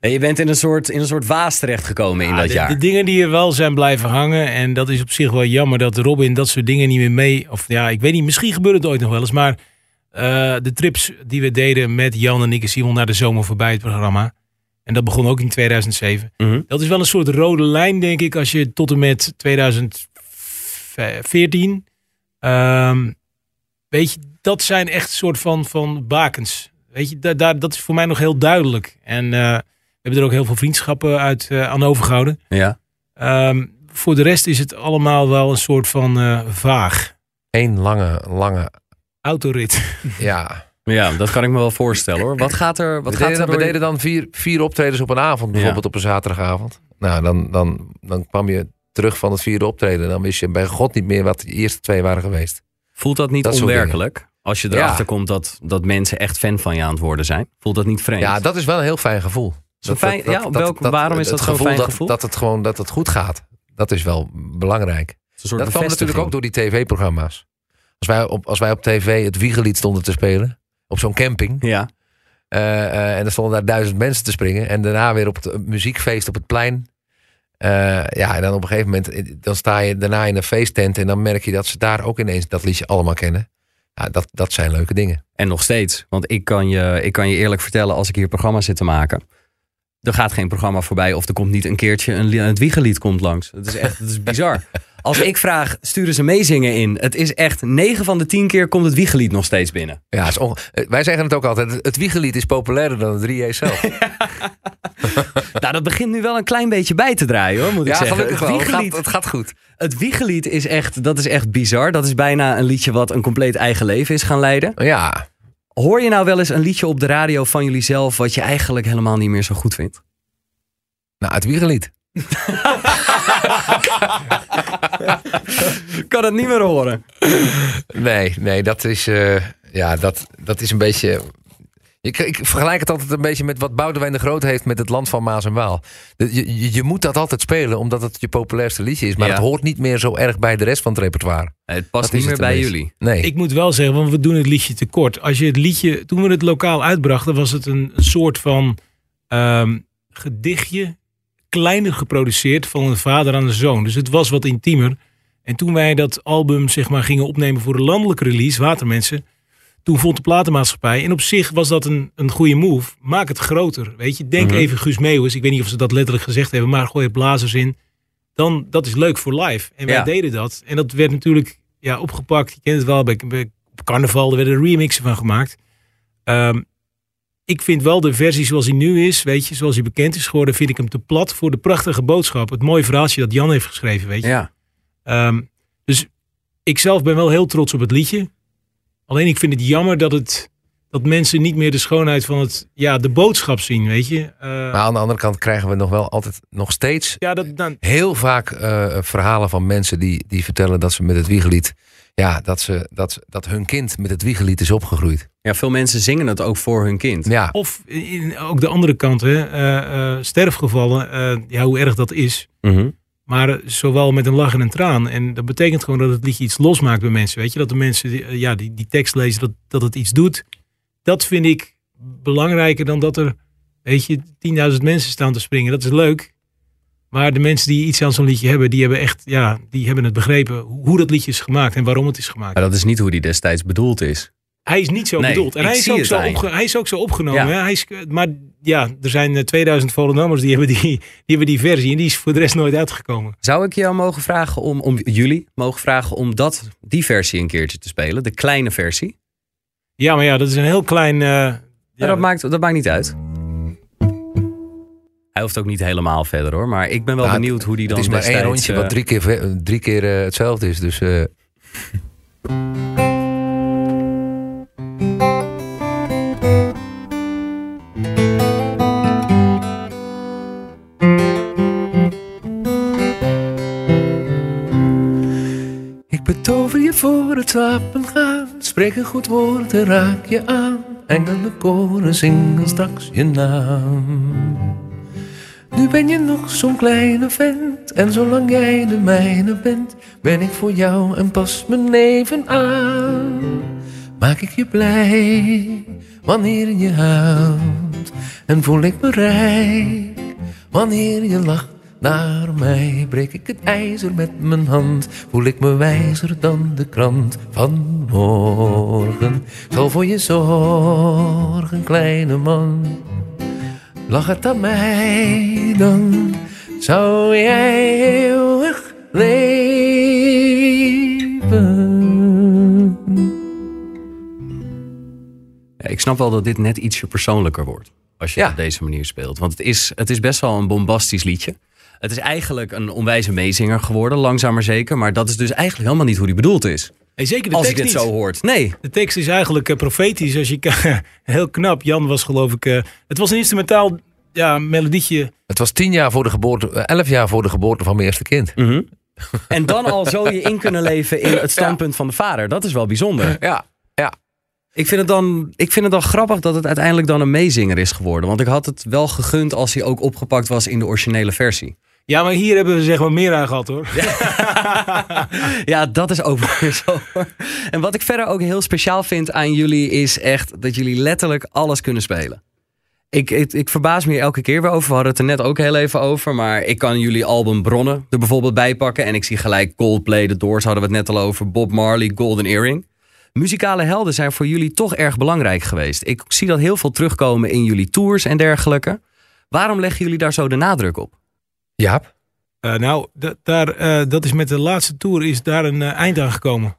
Nee, je bent in een soort, in een soort waas terechtgekomen in Ja, dat de, jaar. de dingen die er wel zijn blijven hangen. En dat is op zich wel jammer dat Robin dat soort dingen niet meer mee... Of ja, ik weet niet, misschien gebeurt het ooit nog wel eens. Maar eh, de trips die we deden met Jan en Nick en Simon naar de zomer voorbij het programma. En dat begon ook in 2007. Mhm. Dat is wel een soort rode lijn, denk ik, als je tot en met 2014. ehm, weet je, dat zijn echt soort van, van bakens. Weet je, daar, daar, dat is voor mij nog heel duidelijk. En eh, we hebben er ook heel veel vriendschappen uit eh, aan overgehouden. Ja. Ehm, voor de rest is het allemaal wel een soort van eh, vaag. Eén lange, lange, Autorit. ja. ja, dat kan ik me wel voorstellen hoor. Wat gaat er, wat we, gaat deden, er dan- we deden dan vier, vier optredens op een avond, bijvoorbeeld op een zaterdagavond. Nou, dan, dan, dan kwam je terug van het vierde optreden. Dan wist je bij God niet meer wat de eerste twee waren geweest. Voelt dat niet Dat onwerkelijk? Als je Ja. erachter komt dat, dat mensen echt fan van je aan het worden zijn. Voelt dat niet vreemd? Ja, dat is wel een heel fijn gevoel. Fijn- ja, op welk- waarom is dat zo'n fijn gevoel? Dat het gewoon dat het goed gaat. Dat is wel belangrijk. Een Dat kwam natuurlijk ook door die tv-programma's. Als wij, op, als wij op tv het Wiegelied stonden te spelen, op zo'n camping, Ja, Eh, eh, en er stonden daar duizend mensen te springen. En daarna weer op het muziekfeest op het plein. Eh, ja, en dan op een gegeven moment, dan sta je daarna in een feesttent. En dan merk je dat ze daar ook ineens dat liedje allemaal kennen. Ja, dat, dat zijn leuke dingen. En nog steeds. Want ik kan, je, ik kan je eerlijk vertellen, als ik hier programma zit te maken. Er gaat geen programma voorbij of er komt niet een keertje een, li- het wiegelied komt langs. Het is echt het is bizar. Als ik vraag, sturen ze meezingen in. Het is echt 9 van de 10 keer komt het wiegelied nog steeds binnen. Ja, is eh, wij zeggen het ook altijd. Het wiegelied is populairder dan het 3 zelf. Nou, dat begint nu wel een klein beetje bij te draaien hoor, moet ik ja, zeggen. gelukkig Het wel. Het wiegelied, gaat, het gaat goed. het wiegelied is echt, dat is echt bizar. Dat is bijna een liedje wat een compleet eigen leven is gaan leiden. Ja, Hoor je nou wel eens een liedje op de radio van jullie zelf... wat je eigenlijk helemaal niet meer zo goed vindt? nou, het wiegelied. kan het niet meer horen. Nee, nee, dat is, eh, ja, dat, dat is een beetje... Ik, ik vergelijk het altijd een beetje met wat Boudewijn de Groot heeft met het land van Maas en Waal. Je, je, je moet dat altijd spelen, omdat het je populairste liedje is. Maar Ja. het hoort niet meer zo erg bij de rest van het repertoire. Het past Dat niet meer bij beetje. jullie. Nee. Ik moet wel zeggen, want we doen het liedje te kort. Als je het liedje, toen we het lokaal uitbrachten, was het een, een soort van ehm, gedichtje, kleiner geproduceerd van een vader aan de zoon. Dus het was wat intiemer. En toen wij dat album zeg maar gingen opnemen voor de landelijke release, Watermensen, toen vond de platenmaatschappij, en op zich was dat een, een goede move, maak het groter. Weet je, denk Mhm. even Guus Meeuwis, ik weet niet of ze dat letterlijk gezegd hebben, maar gooi er blazers in. Dan, dat is leuk voor live. En wij Ja. deden dat. En dat werd natuurlijk ja, opgepakt. Je kent het wel, bij, bij op carnaval er werden remixen van gemaakt. Ehm, ik vind wel de versie zoals hij nu is, weet je, zoals hij bekend is geworden, vind ik hem te plat voor de prachtige boodschap. Het mooie verhaaltje dat Jan heeft geschreven, weet je. Ja. Ehm, dus ik zelf ben wel heel trots op het liedje. Alleen ik vind het jammer dat, het, dat mensen niet meer de schoonheid van het, ja, de boodschap zien, weet je. Eh, Maar aan de andere kant krijgen we nog wel altijd, nog steeds ja, dat, dan, heel vaak eh, verhalen van mensen die, die vertellen dat ze met het wiegelied, ja, dat, ze, dat, dat hun kind met het wiegelied is opgegroeid. ja, veel mensen zingen het ook voor hun kind. Ja, Of in, ook de andere kant, hè, eh, eh, sterfgevallen, eh, ja, hoe erg dat is. Mhm. Maar zowel met een lach en een traan. En dat betekent gewoon dat het liedje iets losmaakt bij mensen. Weet je, dat de mensen die, ja, die, die tekst lezen, dat, dat het iets doet. Dat vind ik belangrijker dan dat er, weet je, 10.000 mensen staan te springen. Dat is leuk. Maar de mensen die iets aan zo'n liedje hebben, die hebben echt, ja, die hebben het begrepen hoe dat liedje is gemaakt en waarom het is gemaakt. Maar dat is niet hoe die destijds bedoeld is. Hij is niet zo Nee, bedoeld. En hij is, ook zo hij is ook zo opgenomen. Ja. Hij is, maar ja, er zijn eh, 2000 Volendammers die hebben die, die hebben die versie. En die is voor de rest nooit uitgekomen. Zou ik jou mogen vragen om, om jullie mogen vragen om dat, die versie een keertje te spelen? De kleine versie? Ja, maar ja, dat is een heel klein... eh, Ja, dat, maakt, dat maakt niet uit. Hij hoeft ook niet helemaal verder hoor. Maar ik ben wel Nou, benieuwd hoe die dan het is maar één rondje eh, wat drie keer, drie keer eh, hetzelfde is. Dus eh, Ik betover je voor het slapen gaan. Spreek een goed woord en raak je aan. Engelen koren zingen straks je naam. Nu ben je nog zo'n kleine vent. En zolang jij de mijne bent, ben ik voor jou en pas mijn leven aan. Maak ik je blij wanneer je huilt. En voel ik me rijk wanneer je lacht naar mij. Breek ik het ijzer met mijn hand. Voel ik me wijzer dan de krant van morgen. Zal voor je zorgen, kleine man. Lach het aan mij dan, zou jij eeuwig leven. Ik snap wel dat dit net ietsje persoonlijker wordt. Als je Ja. op deze manier speelt. Want het is, het is best wel een bombastisch liedje. Het is eigenlijk een onwijze meezinger geworden, langzaam maar zeker. Maar dat is dus eigenlijk helemaal niet hoe die bedoeld is. Nee, zeker de als ik dit niet. zo hoort. Nee. De tekst is eigenlijk eh, profetisch. Als je heel knap. Jan was geloof ik... eh, het was een instrumentaal ja, melodietje. Het was tien jaar voor de geboorte, eh, elf jaar voor de geboorte van mijn eerste kind. Mhm. En dan al zo je in kunnen leven in het standpunt van de vader. Dat is wel bijzonder. Ja, ja. Ik vind, het dan, ik vind het dan grappig dat het uiteindelijk dan een meezinger is geworden. Want ik had het wel gegund als hij ook opgepakt was in de originele versie. Ja, maar hier hebben we zeg maar meer aan gehad hoor. Ja, dat is ook zo. En wat ik verder ook heel speciaal vind aan jullie is echt dat jullie letterlijk alles kunnen spelen. Ik, ik, ik verbaas me elke keer weer over. We hadden het er net ook heel even over. Maar ik kan jullie album Bronnen er bijvoorbeeld bij pakken. En ik zie gelijk Coldplay, The Doors hadden we het net al over. Bob Marley, Golden Earring. Muzikale helden zijn voor jullie toch erg belangrijk geweest. Ik zie dat heel veel terugkomen in jullie tours en dergelijke. Waarom leggen jullie daar zo de nadruk op? Jaap? Eh, nou, dat- daar, eh, dat is met de laatste tour is daar een eh, eind aan gekomen.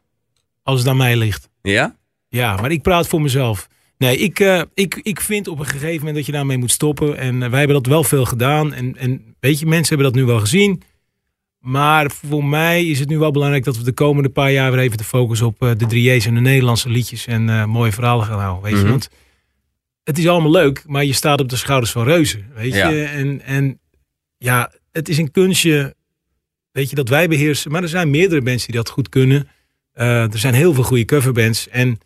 Als het aan mij ligt. Ja? Ja, maar ik praat voor mezelf. Nee, ik, eh, ik, ik vind op een gegeven moment dat je daarmee moet stoppen. En wij hebben dat wel veel gedaan. En, en weet je, mensen hebben dat nu wel gezien. Maar voor mij is het nu wel belangrijk dat we de komende paar jaar weer even de focus op eh, de drieërs en de Nederlandse liedjes en eh, mooie verhalen gaan houden. Weet je, Mhm. want het is allemaal leuk, maar je staat op de schouders van reuzen. Weet Ja. je, en, en ja, het is een kunstje, weet je, dat wij beheersen. Maar er zijn meerdere bands die dat goed kunnen. Eh, er zijn heel veel goede coverbands. En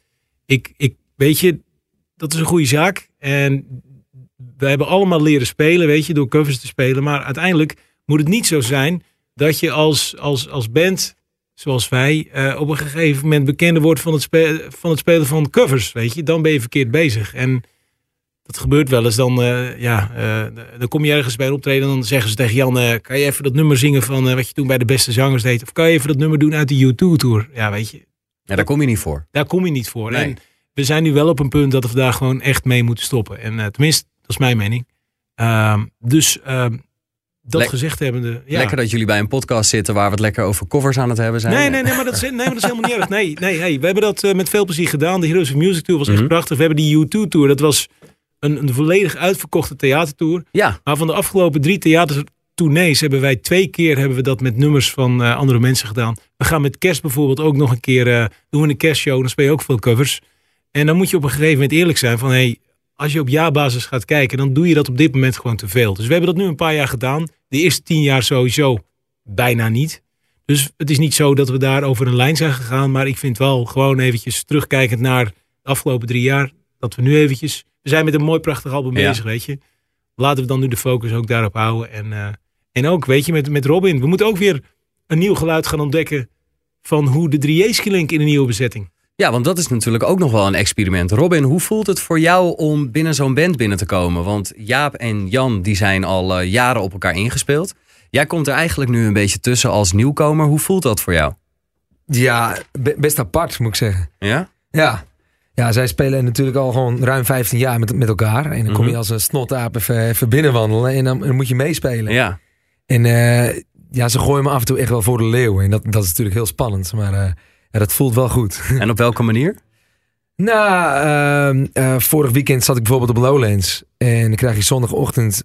ik, ik, weet je, dat is een goede zaak. En we hebben allemaal leren spelen, weet je, door covers te spelen. Maar uiteindelijk moet het niet zo zijn dat je als, als, als band, zoals wij, eh, op een gegeven moment bekender wordt van het, van het spelen van covers, weet je. Dan ben je verkeerd bezig. En dat gebeurt wel eens. Dan, eh, ja, eh, dan kom je ergens bij een optreden en dan zeggen ze tegen Jan, eh, kan je even dat nummer zingen van wat je toen bij de beste zangers deed? Of kan je even dat nummer doen uit de U2-tour? Ja, weet je, Ja, daar kom je niet voor. daar kom je niet voor. Nee. En we zijn nu wel op een punt dat we daar gewoon echt mee moeten stoppen. En tenminste, dat is mijn mening. Ehm, dus ehm, dat Lek- gezegd hebbende... Ja. Lekker dat jullie bij een podcast zitten waar we het lekker over covers aan het hebben zijn. Nee, nee, nee, maar dat is, nee, maar dat is helemaal niet erg. Nee, nee hey, we hebben dat met veel plezier gedaan. De Heroes of Music Tour was echt Mhm. prachtig. We hebben die U2 Tour. Dat was een, een volledig uitverkochte theatertour. Ja, Maar van de afgelopen drie theatertournees hebben wij twee keer hebben we dat met nummers van eh, andere mensen gedaan. We gaan met kerst bijvoorbeeld ook nog een keer eh, doen we een kerstshow. Dan speel je ook veel covers. En dan moet je op een gegeven moment eerlijk zijn van hey, als je op jaarbasis gaat kijken, dan doe je dat op dit moment gewoon te veel. Dus we hebben dat nu een paar jaar gedaan. De eerste tien jaar sowieso bijna niet. Dus het is niet zo dat we daar over een lijn zijn gegaan. Maar ik vind wel gewoon eventjes terugkijkend naar de afgelopen drie jaar. Dat we nu eventjes... We zijn met een mooi prachtig album Ja. bezig, weet je. Laten we dan nu de focus ook daarop houden. En, eh, en ook, weet je, met, met Robin. We moeten ook weer een nieuw geluid gaan ontdekken... van hoe de 3J's klinken in een nieuwe bezetting. Ja, want dat is natuurlijk ook nog wel een experiment. Robin, hoe voelt het voor jou om binnen zo'n band binnen te komen? Want Jaap en Jan die zijn al eh, jaren op elkaar ingespeeld. Jij komt er eigenlijk nu een beetje tussen als nieuwkomer. Hoe voelt dat voor jou? Ja, be- best apart moet ik zeggen. Ja? Ja. Ja, zij spelen natuurlijk al gewoon ruim 15 jaar met, met elkaar. En dan kom je Mhm. als een snotaap even, even binnenwandelen en dan, dan moet je meespelen. Ja. En eh, ja, ze gooien me af en toe echt wel voor de leeuw. En dat, dat is natuurlijk heel spannend. Maar eh, ja, dat voelt wel goed. En op welke manier? Nou, ehm, eh, vorig weekend zat ik bijvoorbeeld op Lowlands. En dan krijg je zondagochtend...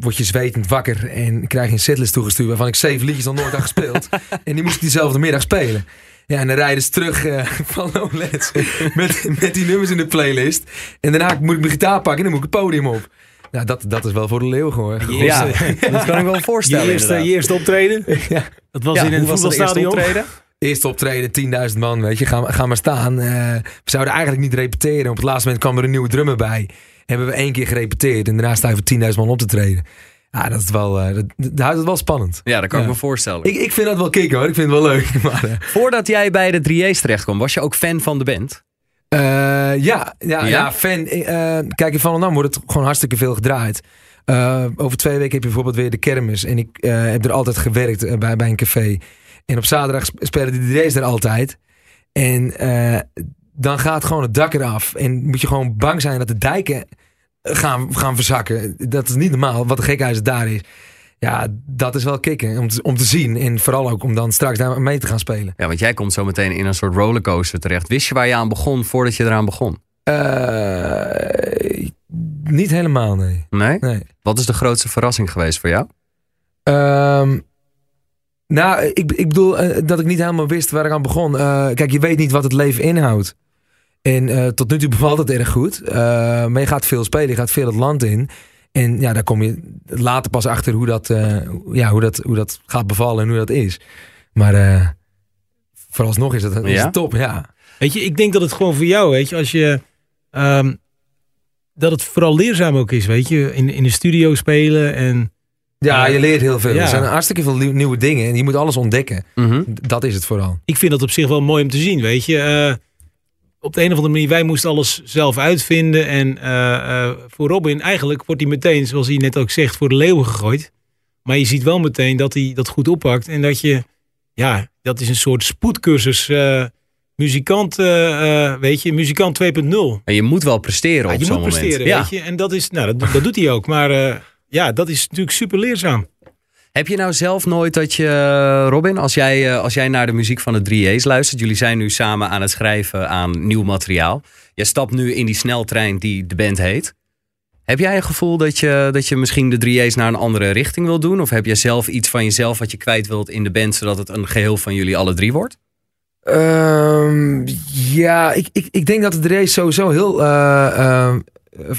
word je zwetend wakker en krijg je een setlist toegestuurd... waarvan ik zeven liedjes nog nooit had gespeeld. en die moest ik diezelfde middag spelen. Ja, en dan rijden ze terug eh, van Lowlands met, met die nummers in de playlist. En daarna moet ik mijn gitaar pakken en dan moet ik het podium op. Nou, dat, dat is wel voor de leeuw gewoon. Ja, dat kan ik wel voorstellen. Je eerste, je eerste optreden? Ja. Dat was Ja, in eerste voetbalstadion. optreden? Eerste optreden, 10.000 man, weet je, ga, ga maar staan. Eh, we zouden eigenlijk niet repeteren. Op het laatste moment kwam er een nieuwe drummer bij. Hebben we één keer gerepeteerd en daarna sta je voor 10.000 man op te treden. Ja, dat is wel, eh, dat, dat houdt het wel spannend. Ja, dat kan ik me voorstellen. Ik, ik vind dat wel kicken hoor, ik vind het wel leuk. Maar, eh, Voordat jij bij de 3J's terecht kwam, was je ook fan van de band? eh, ja, ja, Ja? ja? fan. kijk, in Volendam wordt het gewoon hartstikke veel gedraaid. Over twee weken heb je bijvoorbeeld weer de kermis. En ik heb er altijd gewerkt bij, bij een café. En op zaterdag sp- spelen de DJ's er altijd. En dan gaat gewoon het dak eraf. En moet je gewoon bang zijn dat de dijken gaan, gaan verzakken. Dat is niet normaal, wat een gekhuis daar is. Ja, dat is wel kicken om te, om te zien. En vooral ook om dan straks daar mee te gaan spelen. Ja, want jij komt zo meteen in een soort rollercoaster terecht. Wist je waar je aan begon voordat je eraan begon? Eh, niet helemaal, nee. Nee? nee. Wat is de grootste verrassing geweest voor jou? Ehm, nou, ik, ik bedoel eh, dat ik niet helemaal wist waar ik aan begon. Eh, kijk, je weet niet wat het leven inhoudt. En eh, tot nu toe bevalt het erg goed. Eh, maar je gaat veel spelen, je gaat veel het land in. En ja, daar kom je later pas achter hoe dat, eh, ja, hoe dat, hoe dat gaat bevallen en hoe dat is. Maar eh, vooralsnog is het, is Ja? het top, ja. Weet je, ik denk dat het gewoon voor jou, weet je, als je. ehm, dat het vooral leerzaam ook is, weet je. In, in de studio spelen en Ja, je leert heel veel. Ja. Er zijn hartstikke veel nieuw- nieuwe dingen en je moet alles ontdekken. Mhm. Dat is het vooral. ik vind dat op zich wel mooi om te zien, weet je. Eh, op de een of andere manier, wij moesten alles zelf uitvinden. En eh, eh, voor Robin, eigenlijk wordt hij meteen, zoals hij net ook zegt, voor de leeuwen gegooid. Maar je ziet wel meteen dat hij dat goed oppakt. En dat je, ja, dat is een soort spoedcursus. eh, muzikant, weet je, muzikant 2.0. En je moet wel presteren Ja, op je zo'n moet moment. presteren, ja. weet je. En dat, is, nou, dat, dat doet hij ook. Maar ja, dat is natuurlijk super leerzaam. Heb je nou zelf nooit dat je, Robin, als jij, eh, als jij naar de muziek van de 3A's luistert, jullie zijn nu samen aan het schrijven aan nieuw materiaal. Jij stapt nu in die sneltrein die de band heet. Heb jij een gevoel dat je, dat je misschien de 3A's naar een andere richting wil doen? Of heb jij zelf iets van jezelf wat je kwijt wilt in de band, zodat het een geheel van jullie alle drie wordt? Ehm, ja, ik, ik, ik denk dat de race sowieso heel eh, eh,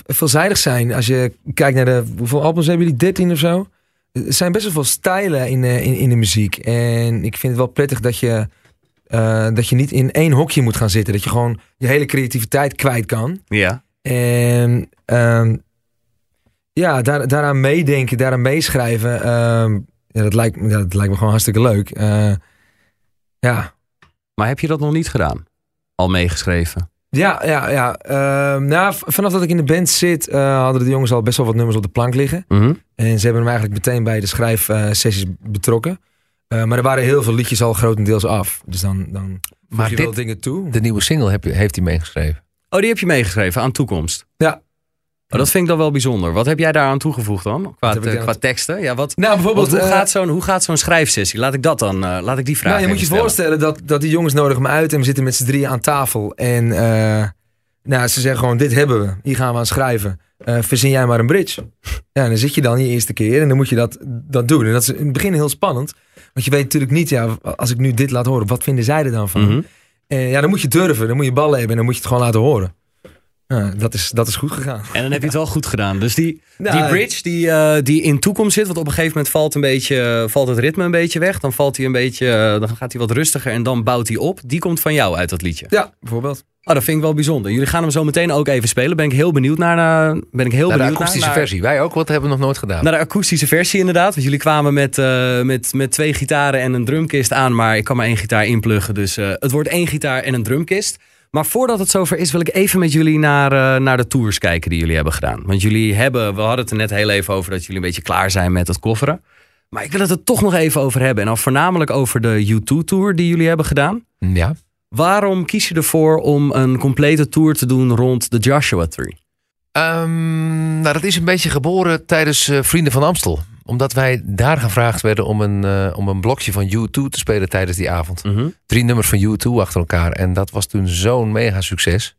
veelzijdig zijn. Als je kijkt naar de... Hoeveel albums hebben jullie? 13 of zo? Er zijn best wel veel stijlen in, eh, in, in de muziek. En ik vind het wel prettig dat je, eh, dat je niet in één hokje moet gaan zitten. Dat je gewoon je hele creativiteit kwijt kan. Ja. En ehm, ja, daar, daaraan meedenken, daaraan meeschrijven. ehm, ja, dat, lijkt, dat lijkt me gewoon hartstikke leuk. Eh, ja, Maar heb je dat nog niet gedaan? Al meegeschreven? Ja, ja, ja. Ehm, nou, vanaf dat ik in de band zit, eh, hadden de jongens al best wel wat nummers op de plank liggen. Mhm. En ze hebben hem eigenlijk meteen bij de schrijfsessies betrokken. Eh, maar er waren heel veel liedjes al grotendeels af. Dus dan, dan voeg Maar je dit- wel dingen toe. De nieuwe single heb je, heeft hij meegeschreven. Oh, die heb je meegeschreven aan toekomst. Ja. Oh, dat vind ik dan wel bijzonder. Wat heb jij daaraan toegevoegd dan? Qua, qua teksten? Ja, wat, Nou, bijvoorbeeld... Hoe, eh, gaat zo'n, hoe gaat zo'n schrijfsessie? Laat ik dat dan, eh, laat ik die vraag nou, je moet je stellen. voorstellen dat, dat die jongens nodigen me uit en we zitten met z'n drieën aan tafel. En eh, nou, ze zeggen gewoon, dit hebben we. Hier gaan we aan schrijven. Verzin jij maar een bridge. Ja, en dan zit je dan je eerste keer en dan moet je dat, dat doen. En dat is in het begin heel spannend. Want je weet natuurlijk niet, ja, als ik nu dit laat horen, wat vinden zij er dan van? En ja, dan moet je durven, dan moet je ballen hebben en dan moet je het gewoon laten horen. Ja, dat, is, dat is goed gegaan. En dan heb je het wel goed gedaan. Dus die, Nou, die bridge die, eh, die in toekomst zit, want op een gegeven moment valt, een beetje, eh, valt het ritme een beetje weg. Dan valt hij een beetje, eh, dan gaat hij wat rustiger en dan bouwt hij op. Die komt van jou uit dat liedje. Ja, bijvoorbeeld. Oh, dat vind ik wel bijzonder. Jullie gaan hem zo meteen ook even spelen. Ben ik heel benieuwd naar. ben ik heel Naar de akoestische naar, naar- versie. Wij ook, wat hebben we nog nooit gedaan. Naar de akoestische versie inderdaad. Want jullie kwamen met, eh, met, met twee gitaren en een drumkist aan. Maar ik kan maar één gitaar inpluggen. Dus eh, het wordt één gitaar en een drumkist. Maar voordat het zover is, wil ik even met jullie naar, eh, naar de tours kijken die jullie hebben gedaan. Want jullie hebben, we hadden het er net heel even over dat jullie een beetje klaar zijn met het kofferen. Maar ik wil het er toch nog even over hebben. En dan voornamelijk over de U2-tour die jullie hebben gedaan. Ja. Waarom kies je ervoor om een complete tour te doen rond de Joshua Tree? Ehm, nou, dat is een beetje geboren tijdens eh, Vrienden van Amstel. Omdat wij daar gevraagd werden om een, eh, om een blokje van U2 te spelen tijdens die avond. Drie nummers van U2 achter elkaar. En dat was toen zo'n mega succes.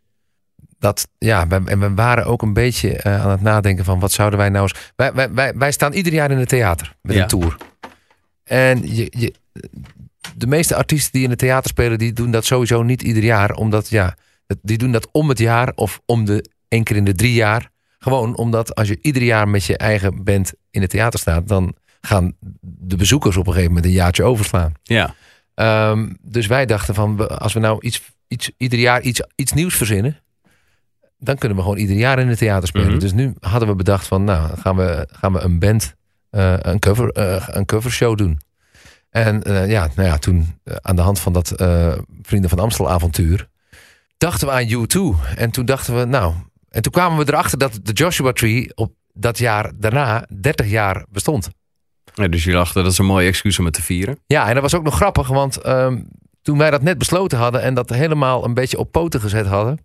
Dat, ja, wij- en we waren ook een beetje eh, aan het nadenken van wat zouden wij nou eens... Wij, wij, wij, wij staan ieder jaar in het theater met Ja. een tour. En je, je, de meeste artiesten die in het theater spelen, die doen dat sowieso niet ieder jaar. Omdat, ja, die doen dat om het jaar of om de één keer in de drie jaar. Gewoon omdat als je ieder jaar met je eigen band in het theater staat, dan gaan de bezoekers op een gegeven moment een jaartje overslaan. Ja. Ehm, dus wij dachten van, als we nou iets, iets, ieder jaar iets, iets nieuws verzinnen, dan kunnen we gewoon ieder jaar in het theater spelen. Mhm. Dus nu hadden we bedacht van, nou, gaan we, gaan we een band, eh, een, cover, eh, een covershow doen. En eh, ja, nou ja, toen aan de hand van dat Vrienden van Amstel avontuur, dachten we aan U2. En toen dachten we, nou, en toen kwamen we erachter dat de Joshua Tree op dat jaar daarna 30 jaar bestond. Ja, dus jullie dachten dat is een mooie excuus om het te vieren. Ja, en dat was ook nog grappig, want ehm, toen wij dat net besloten hadden en dat helemaal een beetje op poten gezet hadden,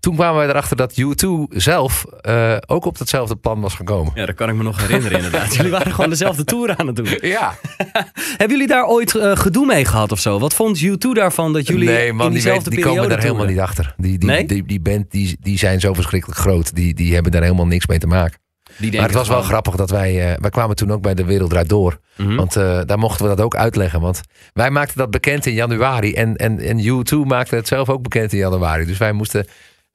toen kwamen wij erachter dat U2 zelf eh, ook op datzelfde plan was gekomen. Ja, dat kan ik me nog herinneren inderdaad. jullie waren gewoon dezelfde tour aan het doen. Ja, Hebben jullie daar ooit eh, gedoe mee gehad of zo? Wat vond U2 daarvan dat jullie nee, man, in die, diezelfde weet- die komen daar helemaal niet achter. Die, die, Nee? die, die band die, die zijn zo verschrikkelijk groot. Die, die hebben daar helemaal niks mee te maken. Die Maar het was wel grappig dat wij... eh, wij kwamen toen ook bij De Wereld Draait Door. Mhm. Want daar mochten we dat ook uitleggen. Want wij maakten dat bekend in januari. En, en, en U2 maakte het zelf ook bekend in januari. Dus wij moesten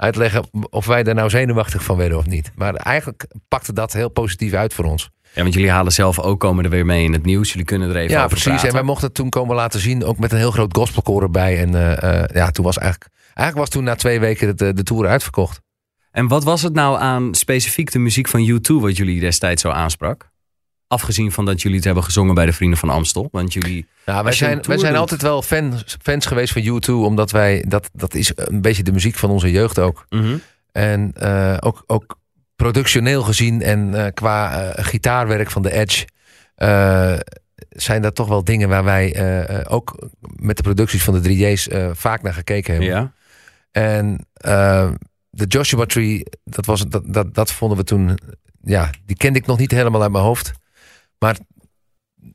uitleggen of wij daar nou zenuwachtig van werden of niet. Maar eigenlijk pakte dat heel positief uit voor ons. Ja, want jullie halen zelf ook komen er weer mee in het nieuws. Jullie kunnen er even ja, over precies. praten. En wij mochten het toen komen laten zien. Ook met een heel groot gospelkoor erbij. En eh, eh, ja, toen was eigenlijk... Eigenlijk was toen na twee weken de, de tour uitverkocht. En wat was het nou aan specifiek de muziek van U2 wat jullie destijds zo aansprak? Afgezien van dat jullie het hebben gezongen bij de Vrienden van Amstel. Want jullie... Ja, wij zijn, wij zijn doet- altijd wel fans, fans geweest van U2, omdat wij, dat, dat is een beetje de muziek van onze jeugd ook. Mhm. En eh, ook, ook productioneel gezien en eh, qua eh, gitaarwerk van de Edge, zijn dat toch wel dingen waar wij ook met de producties van de 3J's eh, vaak naar gekeken hebben. Ja. En de Joshua Tree, dat, was, dat, dat, dat vonden we toen, ja, die kende ik nog niet helemaal uit mijn hoofd. Maar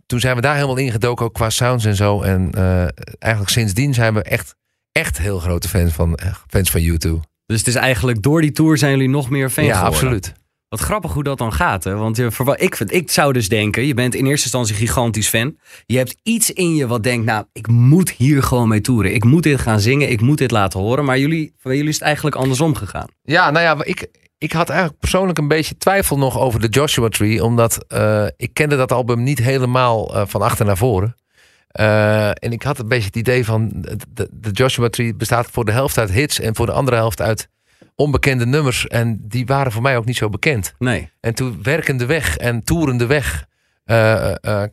toen zijn we daar helemaal ingedoken, ook qua sounds en zo. En eh, eigenlijk sindsdien zijn we echt, echt heel grote fans van, eh, fans van U2. Dus het is eigenlijk door die tour zijn jullie nog meer fan ja, geworden. absoluut. Wat grappig hoe dat dan gaat. Hè? Want je, verwa- ik, vind- ik zou dus denken, je bent in eerste instantie gigantisch fan. Je hebt iets in je wat denkt, nou, ik moet hier gewoon mee toeren. Ik moet dit gaan zingen, ik moet dit laten horen. Maar jullie, bij jullie is het eigenlijk andersom gegaan. Ja, nou ja, ik, ik had eigenlijk persoonlijk een beetje twijfel nog over de Joshua Tree. Omdat eh, ik kende dat album niet helemaal eh, van achter naar voren. Eh, en ik had een beetje het idee van de, de Joshua Tree bestaat voor de helft uit hits en voor de andere helft uit onbekende nummers. En die waren voor mij ook niet zo bekend. Nee. En toen werkende weg en toerende weg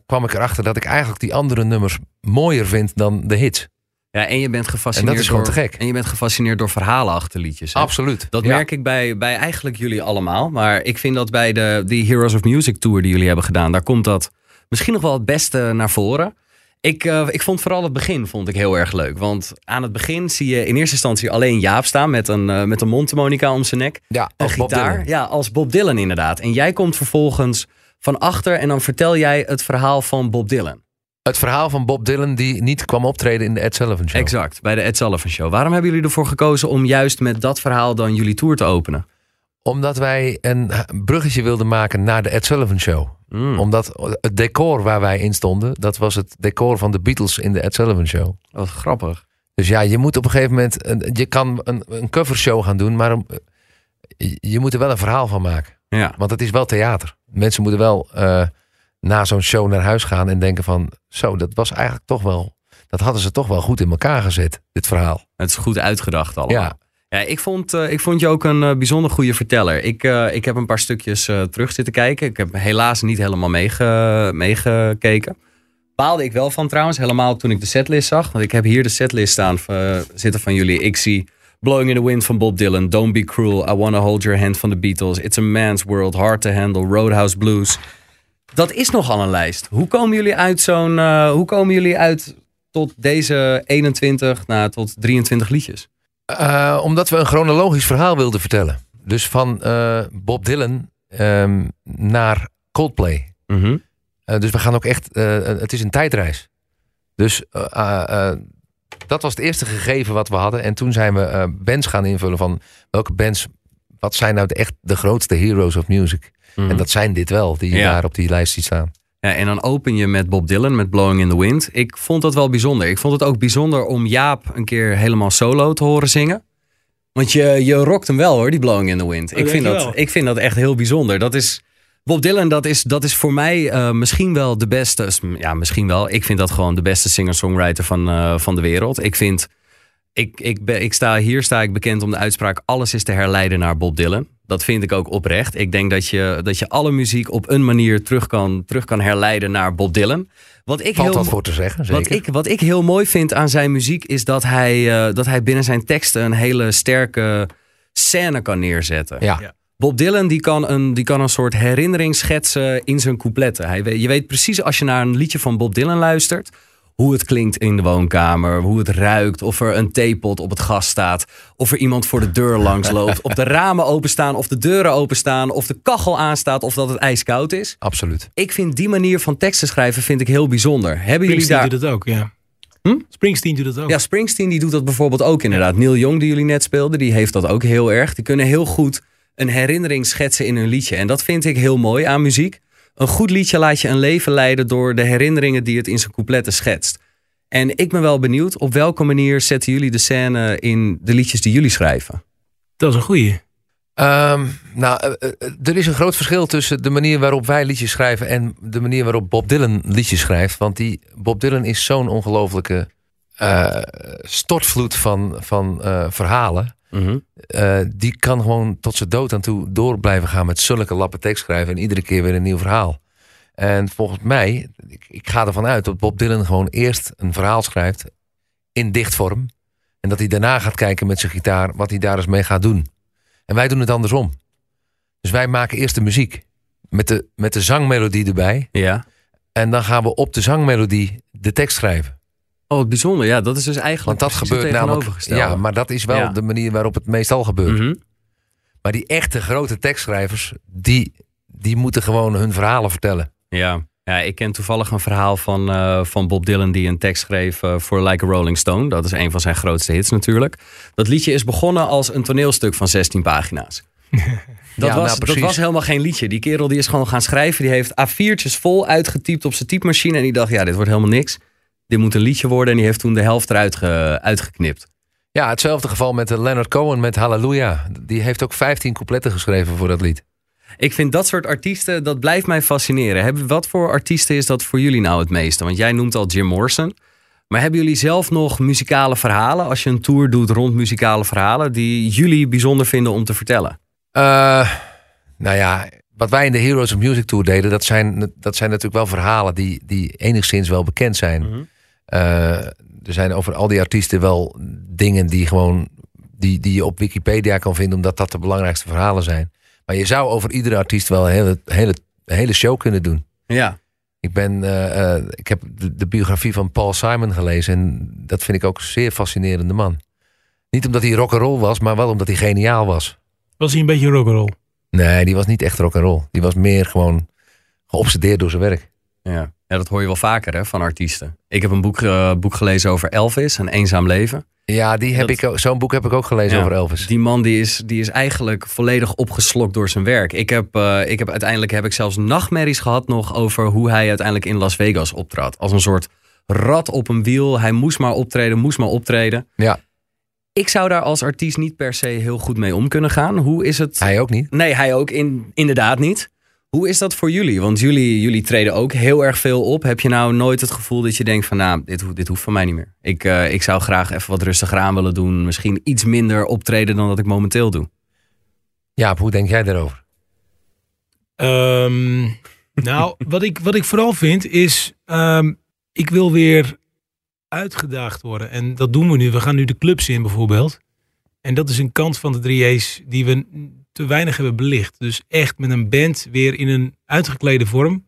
kwam ik erachter dat ik eigenlijk die andere nummers mooier vind dan de hits. Ja, en je bent gefascineerd En dat is gewoon door, te gek. En je bent gefascineerd door verhalen achter liedjes. hè? Absoluut. Dat Ja. merk ik bij, bij eigenlijk jullie allemaal. Maar ik vind dat bij de die Heroes of Music tour die jullie hebben gedaan, daar komt dat misschien nog wel het beste naar voren. Ik, eh, ik vond vooral het begin vond ik heel erg leuk. Want aan het begin zie je in eerste instantie alleen Jaap staan met een, eh, met een mondharmonica om zijn nek. Ja, Een gitaar. Ja, als Bob Dylan inderdaad. En jij komt vervolgens van achter en dan vertel jij het verhaal van Bob Dylan. Het verhaal van Bob Dylan die niet kwam optreden in de Ed Sullivan Show. Exact, bij de Ed Sullivan Show. Waarom hebben jullie ervoor gekozen om juist met dat verhaal dan jullie tour te openen? Omdat wij een bruggetje wilden maken naar de Ed Sullivan Show. Mm, Omdat het decor waar wij in stonden, dat was het decor van de Beatles in de Ed Sullivan Show. wat grappig. Dus ja, je moet op een gegeven moment, een, je kan een, een covershow gaan doen, maar je- je moet er wel een verhaal van maken. Ja. Want het is wel theater. Mensen moeten wel eh, na zo'n show naar huis gaan en denken van, zo, dat was eigenlijk toch wel, dat hadden ze toch wel goed in elkaar gezet, dit verhaal. Het is goed uitgedacht allemaal. Ja. Ja, ik vond, eh, ik vond je ook een eh, bijzonder goede verteller. Ik, eh, ik heb een paar stukjes terug zitten kijken. Ik heb helaas niet helemaal meege, meegekeken. Baalde ik wel van trouwens, helemaal toen ik de setlist zag. Want ik heb hier de setlist staan zitten van jullie. Ik zie Blowing in the Wind van Bob Dylan. Don't Be Cruel. I Wanna Hold Your Hand van de Beatles. It's a Man's World. Hard to Handle. Roadhouse Blues. Dat is nogal een lijst. Hoe komen jullie uit zo'n... eh, hoe komen jullie uit tot deze 21, nou, tot 23 liedjes? Eh, omdat we een chronologisch verhaal wilden vertellen. Dus van eh, Bob Dylan ehm, naar Coldplay. Mhm. Dus we gaan ook echt, het is een tijdreis. Dus dat was het eerste gegeven wat we hadden. En toen zijn we bands gaan invullen van welke bands, wat zijn nou de, echt de grootste heroes of music. Mhm. En dat zijn dit wel, die je Ja. daar op die lijst ziet staan. Ja, en dan open je met Bob Dylan met Blowing in the Wind. Ik vond dat wel bijzonder. Ik vond het ook bijzonder om Jaap een keer helemaal solo te horen zingen. Want je, je rokt hem wel hoor, die Blowing in the Wind. Oh, ik, vind dat, ik vind dat echt heel bijzonder. Dat is, Bob Dylan, dat is, dat is voor mij eh, misschien wel de beste. Ja, misschien wel. Ik vind dat gewoon de beste singer-songwriter van, eh, van de wereld. Ik vind. Ik, ik, ben, ik sta, hier sta ik bekend om de uitspraak: alles is te herleiden naar Bob Dylan. Dat vind ik ook oprecht. Ik denk dat je, dat je alle muziek op een manier terug kan, terug kan herleiden naar Bob Dylan. Wat ik Valt heel, wat voor te zeggen, zeker. wat ik, wat ik heel mooi vind aan zijn muziek is dat hij, eh, dat hij binnen zijn teksten een hele sterke scène kan neerzetten. ja. Ja. Bob Dylan die kan, een, die kan een soort herinnering schetsen in zijn coupletten. Hij, je weet precies als je naar een liedje van Bob Dylan luistert... hoe het klinkt in de woonkamer, hoe het ruikt... of er een theepot op het gas staat... of er iemand voor de deur langs loopt... of de ramen openstaan, of de deuren openstaan... of de kachel aanstaat, of dat het ijskoud is. Absoluut. Ik vind die manier van teksten schrijven vind ik heel bijzonder. Hebben jullie Springsteen daar... doet het ook, ja. Hm? Springsteen doet het ook. Ja, Springsteen die doet dat bijvoorbeeld ook inderdaad. Neil Young die jullie net speelden, die heeft dat ook heel erg. Die kunnen heel goed een herinnering schetsen in hun liedje. En dat vind ik heel mooi aan muziek. Een goed liedje laat je een leven leiden door de herinneringen die het in zijn coupletten schetst. En ik ben wel benieuwd, op welke manier zetten jullie de scène in de liedjes die jullie schrijven? Dat is een goeie. Ehm, nou, eh, eh, er is een groot verschil tussen de manier waarop wij liedjes schrijven en de manier waarop Bob Dylan liedjes schrijft. Want die Bob Dylan is zo'n ongelofelijke eh, stortvloed van, van eh, verhalen. Eh, die kan gewoon tot zijn dood aan toe door blijven gaan met zulke lappen tekst schrijven en iedere keer weer een nieuw verhaal. En volgens mij, ik, ik ga ervan uit dat Bob Dylan gewoon eerst een verhaal schrijft in dichtvorm. En dat hij daarna gaat kijken met zijn gitaar wat hij daar eens mee gaat doen. En wij doen het andersom. Dus wij maken eerst de muziek met de, met de zangmelodie erbij. Ja. En dan gaan we op de zangmelodie de tekst schrijven. Oh, wat bijzonder. Ja, dat is dus eigenlijk Want dat het gebeurt namelijk. Ja, maar dat is wel Ja. de manier waarop het meestal gebeurt. Mhm. Maar die echte grote tekstschrijvers, die, die moeten gewoon hun verhalen vertellen. Ja. ja, ik ken toevallig een verhaal van, eh, van Bob Dylan die een tekst schreef eh, voor Like a Rolling Stone. Dat is een van zijn grootste hits natuurlijk. Dat liedje is begonnen als een toneelstuk van 16 pagina's. Dat, Ja, was, nou, dat was helemaal geen liedje. Die kerel die is gewoon gaan schrijven. Die heeft A4'tjes vol uitgetypt op zijn typemachine. En die dacht, ja, dit wordt helemaal niks. Dit moet een liedje worden. En die heeft toen de helft eruit ge- uitgeknipt. Ja, hetzelfde geval met eh, Leonard Cohen met Hallelujah. Die heeft ook 15 coupletten geschreven voor dat lied. Ik vind dat soort artiesten, dat blijft mij fascineren. Hebben, wat voor artiesten is dat voor jullie nou het meeste? Want jij noemt al Jim Morrison. Maar hebben jullie zelf nog muzikale verhalen, als je een tour doet rond muzikale verhalen, die jullie bijzonder vinden om te vertellen? Eh, nou ja, wat wij in de Heroes of Music Tour deden, dat zijn, dat zijn natuurlijk wel verhalen die, die enigszins wel bekend zijn. Eh, er zijn over al die artiesten wel dingen die gewoon die, die je op Wikipedia kan vinden, omdat dat de belangrijkste verhalen zijn. Maar je zou over iedere artiest wel een hele, hele, hele show kunnen doen. Ja. Ik, ben, eh, eh, ik heb de, de biografie van Paul Simon gelezen en dat vind ik ook een zeer fascinerende man. Niet omdat hij rock'n'roll was, maar wel omdat hij geniaal was. Was hij een beetje rock'n'roll? Nee, die was niet echt rock'n'roll. Die was meer gewoon geobsedeerd door zijn werk. Ja. Ja, dat hoor je wel vaker hè, van artiesten. Ik heb een boek, eh, boek gelezen over Elvis, Een eenzaam leven. Ja, die heb Dat- ik zo'n boek heb ik ook gelezen Ja, over Elvis. Die man die is, die is eigenlijk volledig opgeslokt door zijn werk. Ik heb, eh, ik heb uiteindelijk heb ik zelfs nachtmerries gehad nog over hoe hij uiteindelijk in Las Vegas optrad. Als een soort rat op een wiel. Hij moest maar optreden, moest maar optreden. Ja, Ik zou daar als artiest niet per se heel goed mee om kunnen gaan. Hoe is het? hij ook niet. Nee, hij ook in, inderdaad niet. Hoe is dat voor jullie? Want jullie, jullie treden ook heel erg veel op. Heb je nou nooit het gevoel dat je denkt van... nou, dit, ho- dit hoeft van mij niet meer. Ik, eh, ik zou graag even wat rustiger aan willen doen. Misschien iets minder optreden dan dat ik momenteel doe. Jaap, hoe denk jij daarover? Ehm, nou, wat ik, wat ik vooral vind is, ehm, ik wil weer uitgedaagd worden. En dat doen we nu. We gaan nu de clubs in bijvoorbeeld. En dat is een kant van de 3A's die we te weinig hebben belicht. Dus echt met een band weer in een uitgeklede vorm.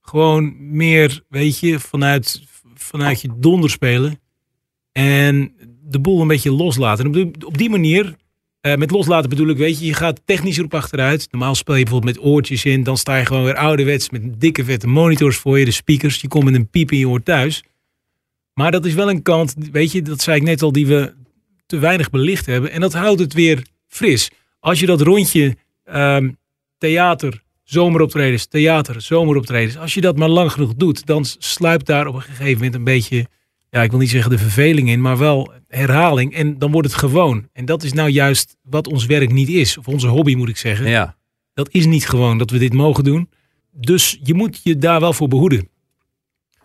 Gewoon meer, weet je, vanuit, vanuit je donder spelen. En de boel een beetje loslaten. En op die, op die manier eh, met loslaten bedoel ik, weet je, je gaat technisch erop achteruit. Normaal speel je bijvoorbeeld met oortjes in. Dan sta je gewoon weer ouderwets met dikke vette monitors voor je, de speakers. Je komt met een piep in je oor thuis. Maar dat is wel een kant, weet je, dat zei ik net al, die we te weinig belicht hebben. En dat houdt het weer fris. Als je dat rondje ehm, theater, zomeroptredens, theater, zomeroptredens. Als je dat maar lang genoeg doet, dan sluipt daar op een gegeven moment een beetje, ja, ik wil niet zeggen de verveling in, maar wel herhaling. En dan wordt het gewoon. En dat is nou juist wat ons werk niet is. Of onze hobby moet ik zeggen. Ja. Dat is niet gewoon dat we dit mogen doen. Dus je moet je daar wel voor behoeden.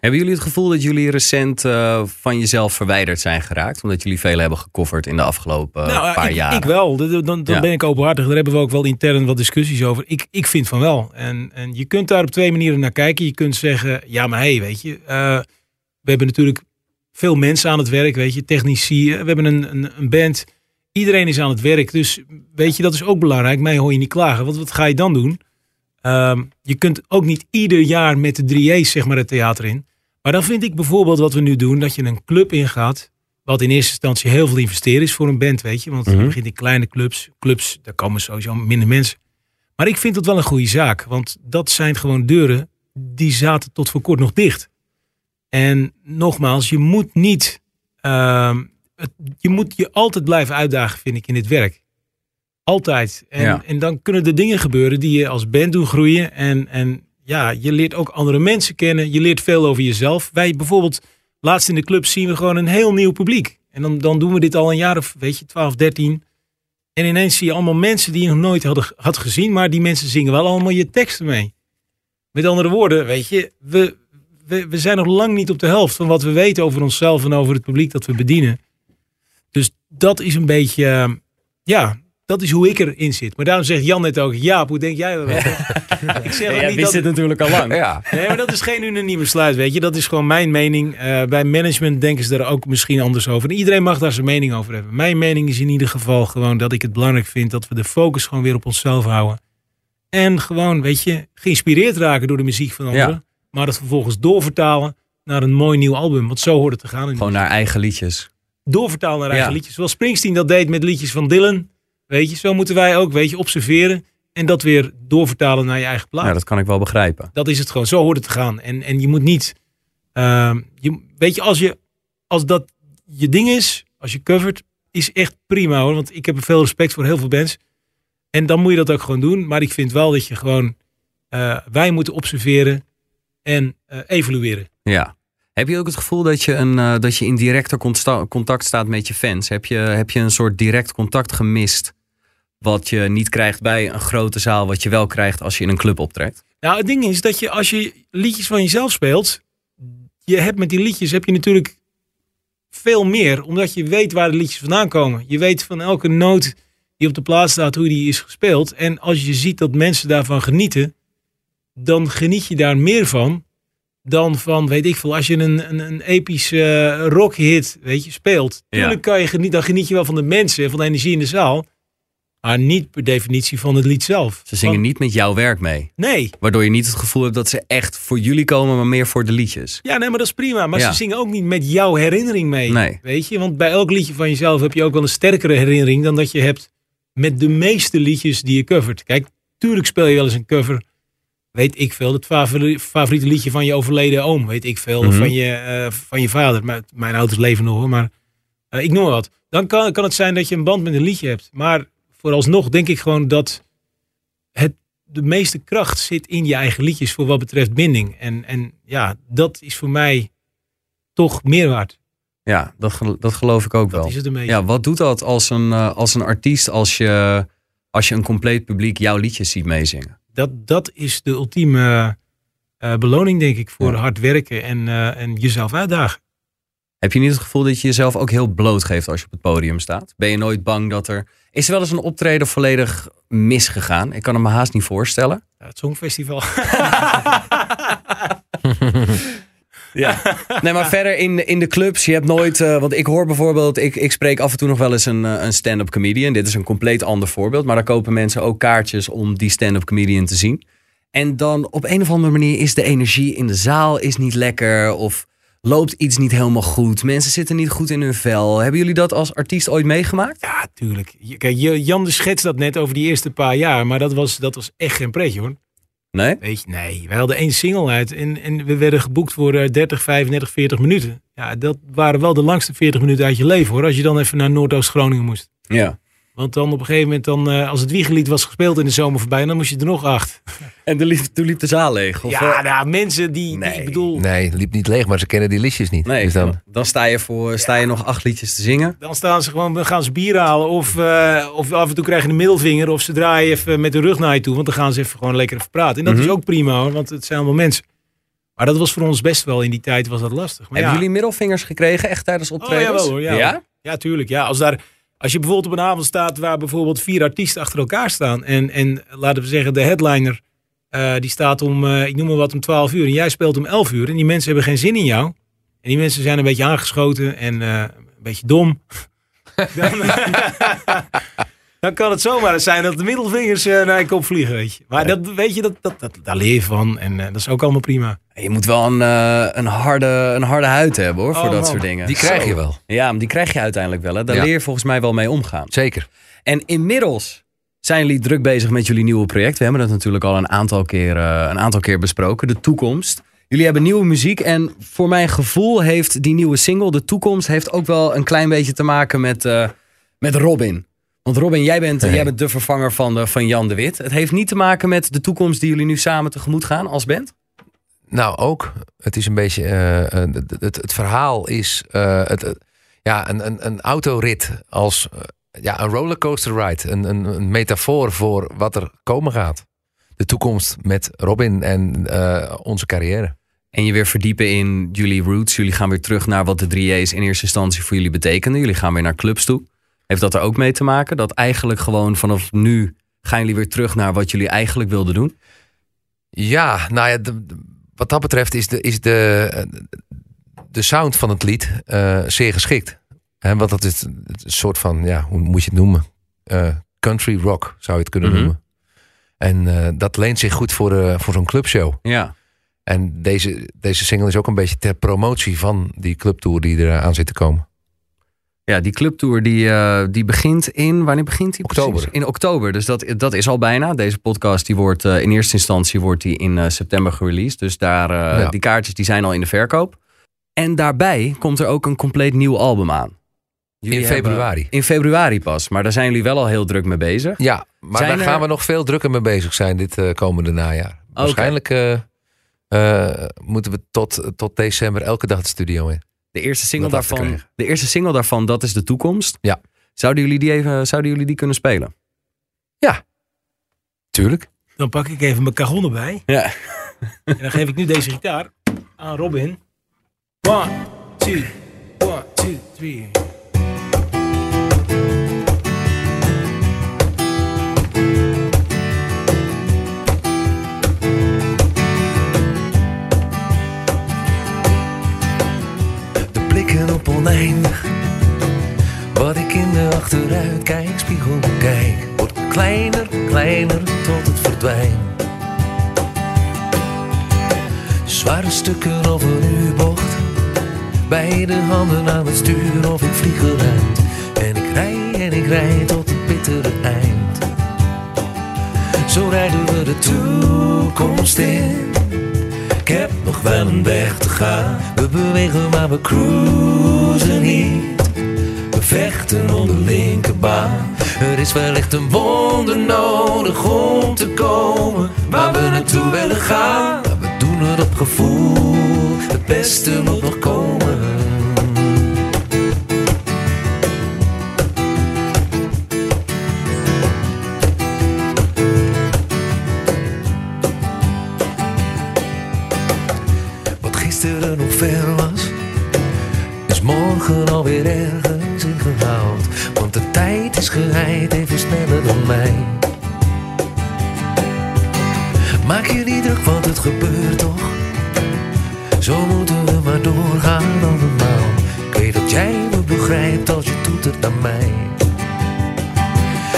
Hebben jullie het gevoel dat jullie recent eh, van jezelf verwijderd zijn geraakt? Omdat jullie veel hebben gecoverd in de afgelopen eh, nou, paar ik, jaren. ik wel. Dan, dan, Ja. ben ik openhartig. Daar hebben we ook wel intern wat discussies over. Ik, ik vind van wel. En, en je kunt daar op twee manieren naar kijken. Je kunt zeggen, ja maar hé, hey, weet je. eh, we hebben natuurlijk veel mensen aan het werk, weet je. Technici, we hebben een, een, een band. Iedereen is aan het werk. Dus weet je, dat is ook belangrijk. Mij hoor je niet klagen. Want wat ga je dan doen? Ehm, je kunt ook niet ieder jaar met de 3A's zeg maar het theater in. Maar dan vind ik bijvoorbeeld wat we nu doen, dat je een club ingaat. Wat in eerste instantie heel veel investeren is voor een band, weet je. Want Mhm. je begint in kleine clubs. Clubs, daar komen sowieso minder mensen. Maar ik vind dat wel een goede zaak. Want dat zijn gewoon deuren die zaten tot voor kort nog dicht. En nogmaals, je moet niet... ehm, het, je moet je altijd blijven uitdagen, vind ik, in dit werk. Altijd. En, Ja. en dan kunnen er dingen gebeuren die je als band doen groeien. En, en ja, je leert ook andere mensen kennen. Je leert veel over jezelf. Wij bijvoorbeeld, laatst in de club zien we gewoon een heel nieuw publiek. En dan, dan doen we dit al een jaar of, weet je, 12, 13. En ineens zie je allemaal mensen die je nog nooit had gezien. Maar die mensen zingen wel allemaal je teksten mee. Met andere woorden, weet je, we, we, we zijn nog lang niet op de helft van wat we weten over onszelf en over het publiek dat we bedienen. Dus dat is een beetje, eh, ja, dat is hoe ik erin zit. Maar daarom zegt Jan net ook, Jaap, hoe denk jij dat? ik zeg Ja, niet wist dat, dit natuurlijk al lang. Ja. Nee, maar dat is geen unaniem besluit, weet je. Dat is gewoon mijn mening. Eh, bij management denken ze er ook misschien anders over. En iedereen mag daar zijn mening over hebben. Mijn mening is in ieder geval gewoon dat ik het belangrijk vind dat we de focus gewoon weer op onszelf houden. En gewoon, weet je, geïnspireerd raken door de muziek van anderen. Ja. Maar dat vervolgens doorvertalen naar een mooi nieuw album. Want zo hoort het te gaan. in Gewoon naar eigen liedjes. doorvertalen naar eigen Ja. liedjes. Zoals Springsteen dat deed met liedjes van Dylan. Weet je, zo moeten wij ook, weet je, observeren. En dat weer doorvertalen naar je eigen plaat. Ja, dat kan ik wel begrijpen. Dat is het gewoon. Zo hoort het te gaan. En, en je moet niet. ehm, je, weet je, als, je, als dat je ding is, als je covert, is echt prima hoor. Want ik heb veel respect voor heel veel bands. En dan moet je dat ook gewoon doen. Maar ik vind wel dat je gewoon. eh, wij moeten observeren en eh, evalueren. Ja. Heb je ook het gevoel dat je, een, eh, dat je in directer contact staat met je fans? Heb je, heb je een soort direct contact gemist? Wat je niet krijgt bij een grote zaal, wat je wel krijgt als je in een club optrekt? Nou, het ding is dat je als je liedjes van jezelf speelt, je hebt met die liedjes heb je natuurlijk veel meer, omdat je weet waar de liedjes vandaan komen. Je weet van elke noot die op de plaats staat hoe die is gespeeld. En als je ziet dat mensen daarvan genieten, dan geniet je daar meer van dan van, weet ik veel, als je een, een, een epische eh, rockhit, weet je, speelt. Ja. Tuurlijk kan je genieten, dan geniet je wel van de mensen en van de energie in de zaal. Maar niet per definitie van het lied zelf. Ze zingen Want- niet met jouw werk mee. Nee, Waardoor je niet het gevoel hebt dat ze echt voor jullie komen, maar meer voor de liedjes. Ja, nee, maar dat is prima. Maar Ja. ze zingen ook niet met jouw herinnering mee. Nee. Weet je? Want bij elk liedje van jezelf heb je ook wel een sterkere herinnering dan dat je hebt met de meeste liedjes die je covert. Kijk, tuurlijk speel je wel eens een cover. Weet ik veel. Het favori- favoriete liedje van je overleden oom. Weet ik veel. Mhm. van je, eh, van je vader. Maar mijn ouders leven nog hoor. Maar eh, ik noem wat. Dan kan, kan het zijn dat je een band met een liedje hebt. Maar vooralsnog denk ik gewoon dat het, de meeste kracht zit in je eigen liedjes voor wat betreft binding. En, en ja, dat is voor mij toch meer waard. Ja, dat, dat geloof ik ook Dat wel. is het een beetje. Ja, wat doet dat als een, eh, als een artiest als je, als je een compleet publiek jouw liedjes ziet meezingen? Dat, dat is de ultieme eh, beloning, denk ik, voor Ja. hard werken en, eh, en jezelf uitdagen. Heb je niet het gevoel dat je jezelf ook heel bloot geeft als je op het podium staat? Ben je nooit bang dat er... Is er wel eens een optreden volledig misgegaan? Ik kan het me haast niet voorstellen. Ja, het Songfestival. Ja. Nee, maar verder in, in de clubs, je hebt nooit... eh, want ik hoor bijvoorbeeld, ik, ik spreek af en toe nog wel eens een, eh, een stand-up comedian. Dit is een compleet ander voorbeeld. Maar daar kopen mensen ook kaartjes om die stand-up comedian te zien. En dan op een of andere manier is de energie in de zaal is niet lekker. Of loopt iets niet helemaal goed. Mensen zitten niet goed in hun vel. Hebben jullie dat als artiest ooit meegemaakt? ja, tuurlijk. Kijk, Jan de schetst dat net over die eerste paar jaar. Maar dat was, dat was echt geen pretje hoor. Nee? Weet je, nee. Wij hadden één single uit. En, en we werden geboekt voor eh, 30, 35, 40 minuten. Ja, dat waren wel de langste 40 minuten uit je leven hoor. Als je dan even naar Noordoost-Groningen moest. Ja. Want dan op een gegeven moment, dan, eh, als het wiegelied was gespeeld in de zomer voorbij, dan moest je er nog acht. En toen liep, toen liep de zaal leeg? Of, ja, eh, nou, mensen die, die- Nee. ik bedoel, Nee, liep niet leeg, maar ze kennen die liedjes niet. Nee, Dus dan, dan, sta je, voor, sta je nog acht liedjes te zingen. dan staan ze gewoon, gaan ze bier halen. Of, eh, of af en toe krijgen een middelvinger. Of ze draaien even met de rug naar je toe. Want dan gaan ze even gewoon lekker even praten. En dat Mhm. is ook prima hoor, want het zijn allemaal mensen. Maar dat was voor ons best wel in die tijd was dat lastig. Maar Hebben ja, jullie middelvingers gekregen echt tijdens optredens? jawel hoor, ja. ja? Ja, tuurlijk. Ja, als, daar, als je bijvoorbeeld op een avond staat waar bijvoorbeeld vier artiesten achter elkaar staan. En, en laten we zeggen, de headliner eh, die staat om, eh, ik noem maar wat, om 12 uur. En jij speelt om 11 uur. En die mensen hebben geen zin in jou. En die mensen zijn een beetje aangeschoten en eh, een beetje dom. dan, dan kan het zomaar zijn dat de middelvingers naar je kop vliegen, weet je. Maar dat, weet je, dat, dat, dat, daar leer je van. En dat is ook allemaal prima. Je moet wel een, eh, een, harde, een harde huid hebben hoor, voor Oh, dat man. soort dingen. die krijg Zo. je wel. Ja, maar die krijg je uiteindelijk wel. Hè. Daar Ja. leer je volgens mij wel mee omgaan. Zeker. En inmiddels zijn jullie druk bezig met jullie nieuwe project. We hebben dat natuurlijk al een aantal keer, eh, een aantal keer besproken. De toekomst. Jullie hebben nieuwe muziek en voor mijn gevoel heeft die nieuwe single, De Toekomst, heeft ook wel een klein beetje te maken met, eh, met Robin. Want Robin, jij bent, Nee. jij bent de vervanger van, de, van Jan de Wit. Het heeft niet te maken met de toekomst die jullie nu samen tegemoet gaan als band? Nou, ook. Het is een beetje. eh, eh, het, het, het verhaal is. eh, het, ja, een, een, een autorit als. ja, een rollercoaster ride. Een, een, een metafoor voor wat er komen gaat. De toekomst met Robin en onze carrière. En je weer verdiepen in jullie roots. Jullie gaan weer terug naar wat de 3A's in eerste instantie voor jullie betekenden. Jullie gaan weer naar clubs toe. Heeft dat er ook mee te maken? Dat eigenlijk gewoon vanaf nu gaan jullie weer terug naar wat jullie eigenlijk wilden doen? Ja, nou ja, de- de- wat dat betreft is de, is de, de sound van het lied eh, zeer geschikt. Want dat is een soort van, ja, hoe moet je het noemen? Eh, country rock zou je het kunnen Mhm. noemen. En eh, dat leent zich goed voor, voor zo'n clubshow. Ja. En deze, deze single is ook een beetje ter promotie van die clubtour die eraan zit te komen. Ja, die clubtour die, eh, die begint in... Wanneer begint die Oktober. precies? In oktober. Dus dat, dat is al bijna. Deze podcast die wordt eh, in eerste instantie wordt die in eh, september gereleased. Dus daar, Ja. die kaartjes die zijn al in de verkoop. En daarbij komt er ook een compleet nieuw album aan. Jullie In hebben- februari. in februari pas. Maar daar zijn jullie wel al heel druk mee bezig. Ja, maar Zijn daar er- gaan we nog veel drukker mee bezig zijn dit komende najaar. Waarschijnlijk eh, eh, moeten we tot, tot december elke dag de studio in. De eerste single, daarvan, de eerste single daarvan, dat is de toekomst. Ja. Zouden jullie die, even, zouden jullie die kunnen spelen? Tuurlijk. Dan pak ik even mijn cajon erbij. Ja. En dan geef ik nu deze gitaar aan Robin. One, two, one, two, three. Op oneindig. Wat ik in de achteruitkijkspiegel bekijk, wordt kleiner, kleiner tot het verdwijnt. Zware stukken of een U-bocht, beide handen aan het stuur of ik vlieg. En ik rij en ik rij tot het bittere eind. Zo rijden we de toekomst in. Ik heb nog wel een weg te gaan. We bewegen, maar we cruisen niet. We vechten om de linkerbaan. Er is wellicht een wonder nodig om te komen waar we naartoe willen gaan. We doen het op gevoel. Het beste moet nog komen. Ver is morgen alweer ergens ingehaald. Want de tijd is geheid even sneller dan mij. Maak je niet druk, want het gebeurt toch. Zo moeten we maar doorgaan allemaal. Ik weet dat jij me begrijpt als je toetert naar mij.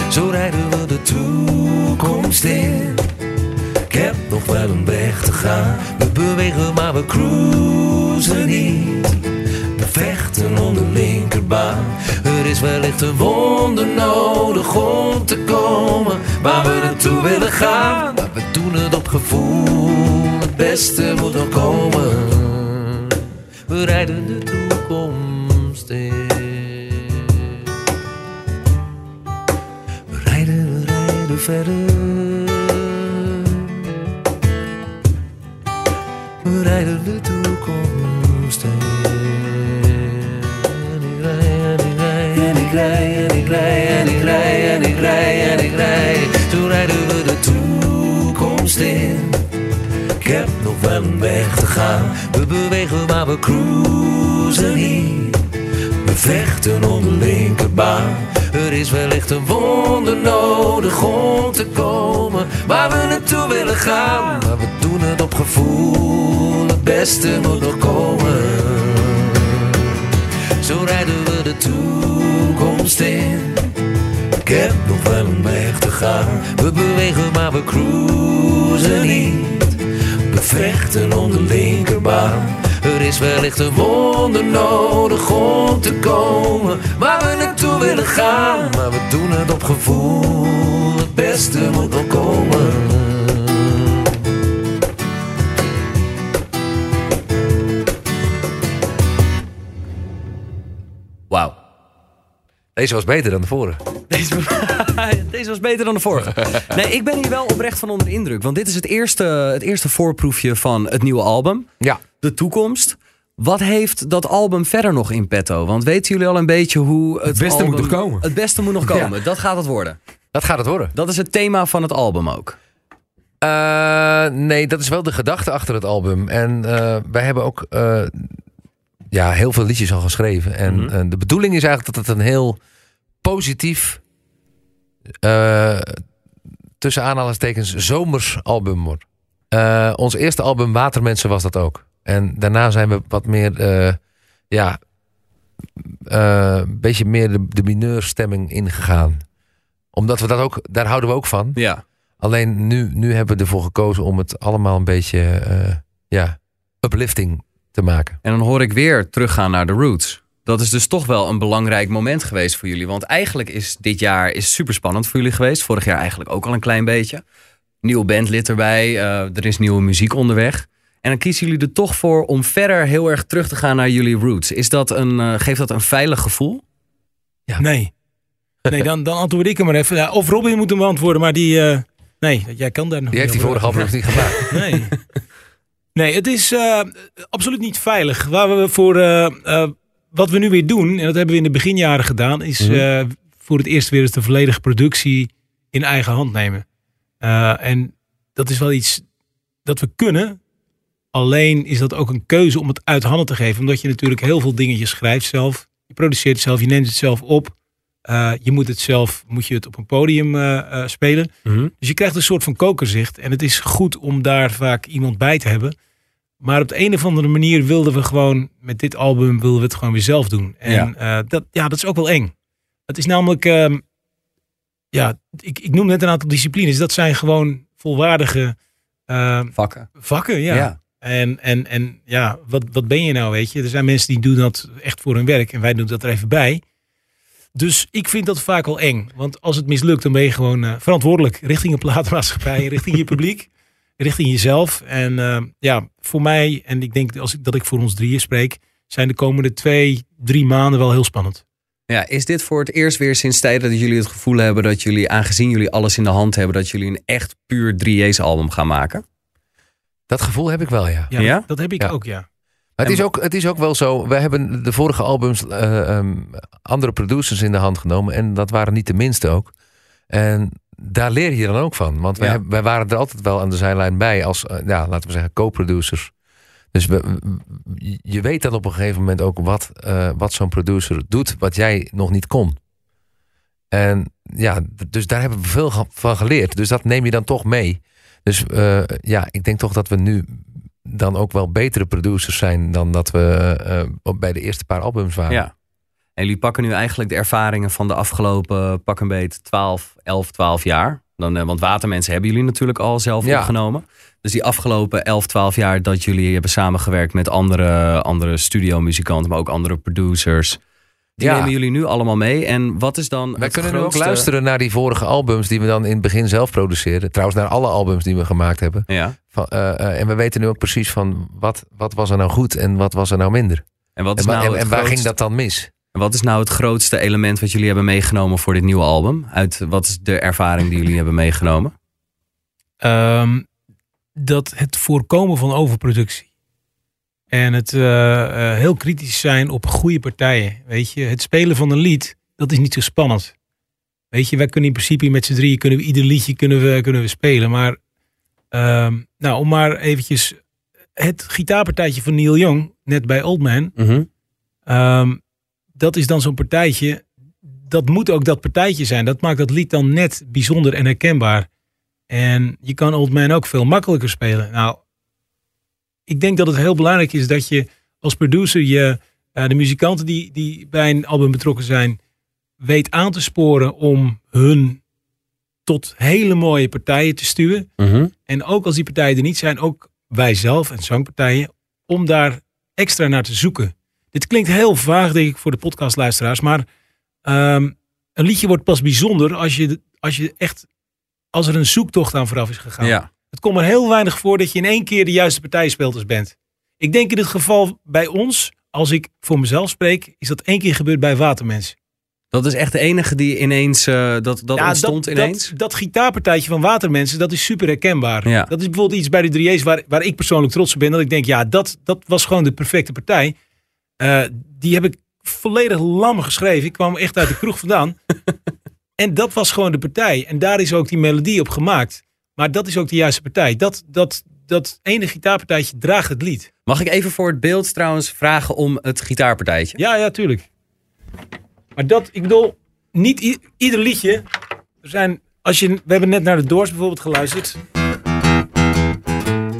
Zo rijden we de toekomst in. Ik heb nog wel een weg te gaan. We bewegen, maar we cruisen niet. We vechten om de linkerbaan. Er is wellicht een wonder nodig om te komen waar we naartoe willen gaan. Maar we doen het op gevoel. Het beste moet nog komen. We rijden de toekomst in. We rijden, we rijden verder. Rijden de toekomst in. En ik rij, en ik rij, en ik rij, en ik rij, en ik rij. Toen rijden we de toekomst in. Ik heb nog wel een weg te gaan. We bewegen, maar we cruisen niet. We vechten om de linkerbaan. Er is wellicht een wonder nodig om te komen waar we naartoe willen gaan. Het op gevoel. Het beste moet nog komen. Zo rijden we de toekomst in. Ik heb nog wel een weg te gaan. We bewegen, maar we cruisen niet. We vechten om de linkerbaan. Er is wellicht een wonder nodig om te komen waar we naartoe willen gaan. Maar we doen het op gevoel. Het beste moet nog komen. Deze was beter dan de vorige. Deze, deze was beter dan de vorige. Nee, ik ben hier wel oprecht van onder de indruk. Want dit is het eerste, het eerste voorproefje van het nieuwe album. Ja. De toekomst. Wat heeft dat album verder nog in petto? Want weten jullie al een beetje hoe het, beste album- moet nog komen. Het beste moet nog komen. Dat gaat het worden. Dat gaat het worden. Dat is het thema van het album ook. Eh, nee, dat is wel de gedachte achter het album. En eh, wij hebben ook eh, ja, heel veel liedjes al geschreven. En Mhm. eh, de bedoeling is eigenlijk dat het een heel positief, eh, tussen aanhalingstekens, zomers album wordt. Eh, ons eerste album Watermensen was dat ook. En daarna zijn we wat meer, eh, ja, een beetje meer de, de mineurstemming ingegaan. Omdat we dat ook, daar houden we ook van. Ja. Alleen nu, nu hebben we ervoor gekozen om het allemaal een beetje, ja, uplifting te maken. En dan hoor ik weer teruggaan naar de roots. Dat is dus toch wel een belangrijk moment geweest voor jullie. Want eigenlijk is dit jaar is super spannend voor jullie geweest. Vorig jaar eigenlijk ook al een klein beetje. Nieuwe bandlid erbij. eh, er is nieuwe muziek onderweg. En dan kiezen jullie er toch voor om verder heel erg terug te gaan naar jullie roots. Is dat een, eh, geeft dat een veilig gevoel? Nee. Nee, dan, dan antwoord ik hem maar even. Ja, of Robin moet hem antwoorden, maar die... eh, nee, jij kan daar nog Die heeft die vorige album niet gemaakt. Nee. Nee, het is eh, absoluut niet veilig. Waar we voor, eh, eh, wat we nu weer doen, en dat hebben we in de beginjaren gedaan, is Mhm. voor het eerst weer eens de volledige productie in eigen hand nemen. En dat is wel iets dat we kunnen. Alleen is dat ook een keuze om het uit handen te geven. Omdat je natuurlijk heel veel dingetjes schrijft zelf. Je produceert het zelf, je neemt het zelf op. Eh, je moet het zelf, moet je het op een podium eh, eh, spelen. Dus je krijgt een soort van kokerzicht. En het is goed om daar vaak iemand bij te hebben. Maar op de een of andere manier wilden we gewoon met dit album wilden we het gewoon weer zelf doen. En dat, ja, dat is ook wel eng. Het is namelijk, ehm, ja, ik, ik noem net een aantal disciplines. Dat zijn gewoon volwaardige Vakken. vakken, ja. En, en, en ja, wat, wat ben je nou, weet je? Er zijn mensen die doen dat echt voor hun werk en wij doen dat er even bij. Dus ik vind dat vaak wel eng. Want als het mislukt, dan ben je gewoon eh, verantwoordelijk richting een platenmaatschappij, richting je publiek, richting jezelf. En eh, ja, voor mij, en ik denk als ik, dat ik voor ons drieën spreek, zijn de komende twee, drie maanden wel heel spannend. Ja, is dit voor het eerst weer sinds tijden dat jullie het gevoel hebben dat jullie, aangezien jullie alles in de hand hebben, dat jullie een echt puur 3J's album gaan maken? Dat gevoel heb ik wel, ja. Ja, Ja? Dat, dat heb ik Ja. ook, ja. Het, is ook, het is ook wel zo. We hebben de vorige albums eh, ehm, andere producers in de hand genomen. En dat waren niet de minste ook. En daar leer je dan ook van. Want wij, Ja. hebben- wij waren er altijd wel aan de zijlijn bij. Als, eh, ja, laten we zeggen, co-producers. Dus we, je weet dan op een gegeven moment ook wat, eh, wat zo'n producer doet. Wat jij nog niet kon. En ja, dus daar hebben we veel van geleerd. Dus dat neem je dan toch mee. Dus ja, ik denk toch dat we nu dan ook wel betere producers zijn dan dat we eh, bij de eerste paar albums waren. Ja. En jullie pakken nu eigenlijk de ervaringen van de afgelopen pak een beet 12, 11, 12 jaar. Dan, eh, want Watermensen hebben jullie natuurlijk al zelf Ja. opgenomen. Dus die afgelopen 11, 12 jaar dat jullie hebben samengewerkt met andere, andere studiomuzikanten, maar ook andere producers. Die Ja. nemen jullie nu allemaal mee. En wat is dan Wij het kunnen nu ook luisteren naar die vorige albums die we dan in het begin zelf produceren. Trouwens, naar alle albums die we gemaakt hebben. Ja. Van, eh, eh, en we weten nu ook precies van wat, wat was er nou goed en wat was er nou minder. En, wat is nou en, het en waar ging dat dan mis? En wat is nou het grootste element wat jullie hebben meegenomen voor dit nieuwe album? Uit wat is de ervaring die jullie hebben meegenomen? Ehm, dat het voorkomen van overproductie. En het eh, eh, heel kritisch zijn op goede partijen. Weet je, het spelen van een lied, dat is niet zo spannend. Weet je, wij kunnen in principe met z'n drieën kunnen we ieder liedje kunnen we, kunnen we spelen. Maar ehm, nou, om maar eventjes het gitaarpartijtje van Neil Young, net bij Old Man. Ehm, dat is dan zo'n partijtje. Dat moet ook dat partijtje zijn. Dat maakt dat lied dan net bijzonder en herkenbaar. En je kan Old Man ook veel makkelijker spelen. Nou, ik denk dat het heel belangrijk is dat je als producer je, eh, de muzikanten die, die bij een album betrokken zijn, weet aan te sporen om hun tot hele mooie partijen te sturen. En ook als die partijen er niet zijn, ook wij zelf en zangpartijen, om daar extra naar te zoeken. Dit klinkt heel vaag, denk ik, voor de podcastluisteraars, maar ehm, een liedje wordt pas bijzonder als je, als je echt, als er een zoektocht aan vooraf is gegaan. Ja. Het komt er heel weinig voor dat je in één keer de juiste partij speelt als band. Ik denk in dit geval bij ons, als ik voor mezelf spreek, is dat één keer gebeurd bij Watermens. Dat is echt de enige die ineens, eh, dat, dat ontstond ineens? Dat, dat gitaarpartijtje van Watermensen, dat is super herkenbaar. Ja. Dat is bijvoorbeeld iets bij de 3J's waar, waar ik persoonlijk trots op ben. Dat ik denk, ja, dat, dat was gewoon de perfecte partij. Eh, die heb ik volledig lam geschreven. Ik kwam echt uit de kroeg vandaan. en dat was gewoon de partij. En daar is ook die melodie op gemaakt. Maar dat is ook de juiste partij. Dat, dat, dat ene gitaarpartijtje draagt het lied. Mag ik even voor het beeld trouwens vragen om het gitaarpartijtje? Ja, ja, tuurlijk. Maar dat, ik bedoel, niet ieder liedje. Er zijn, als je, we hebben net naar de Doors bijvoorbeeld geluisterd.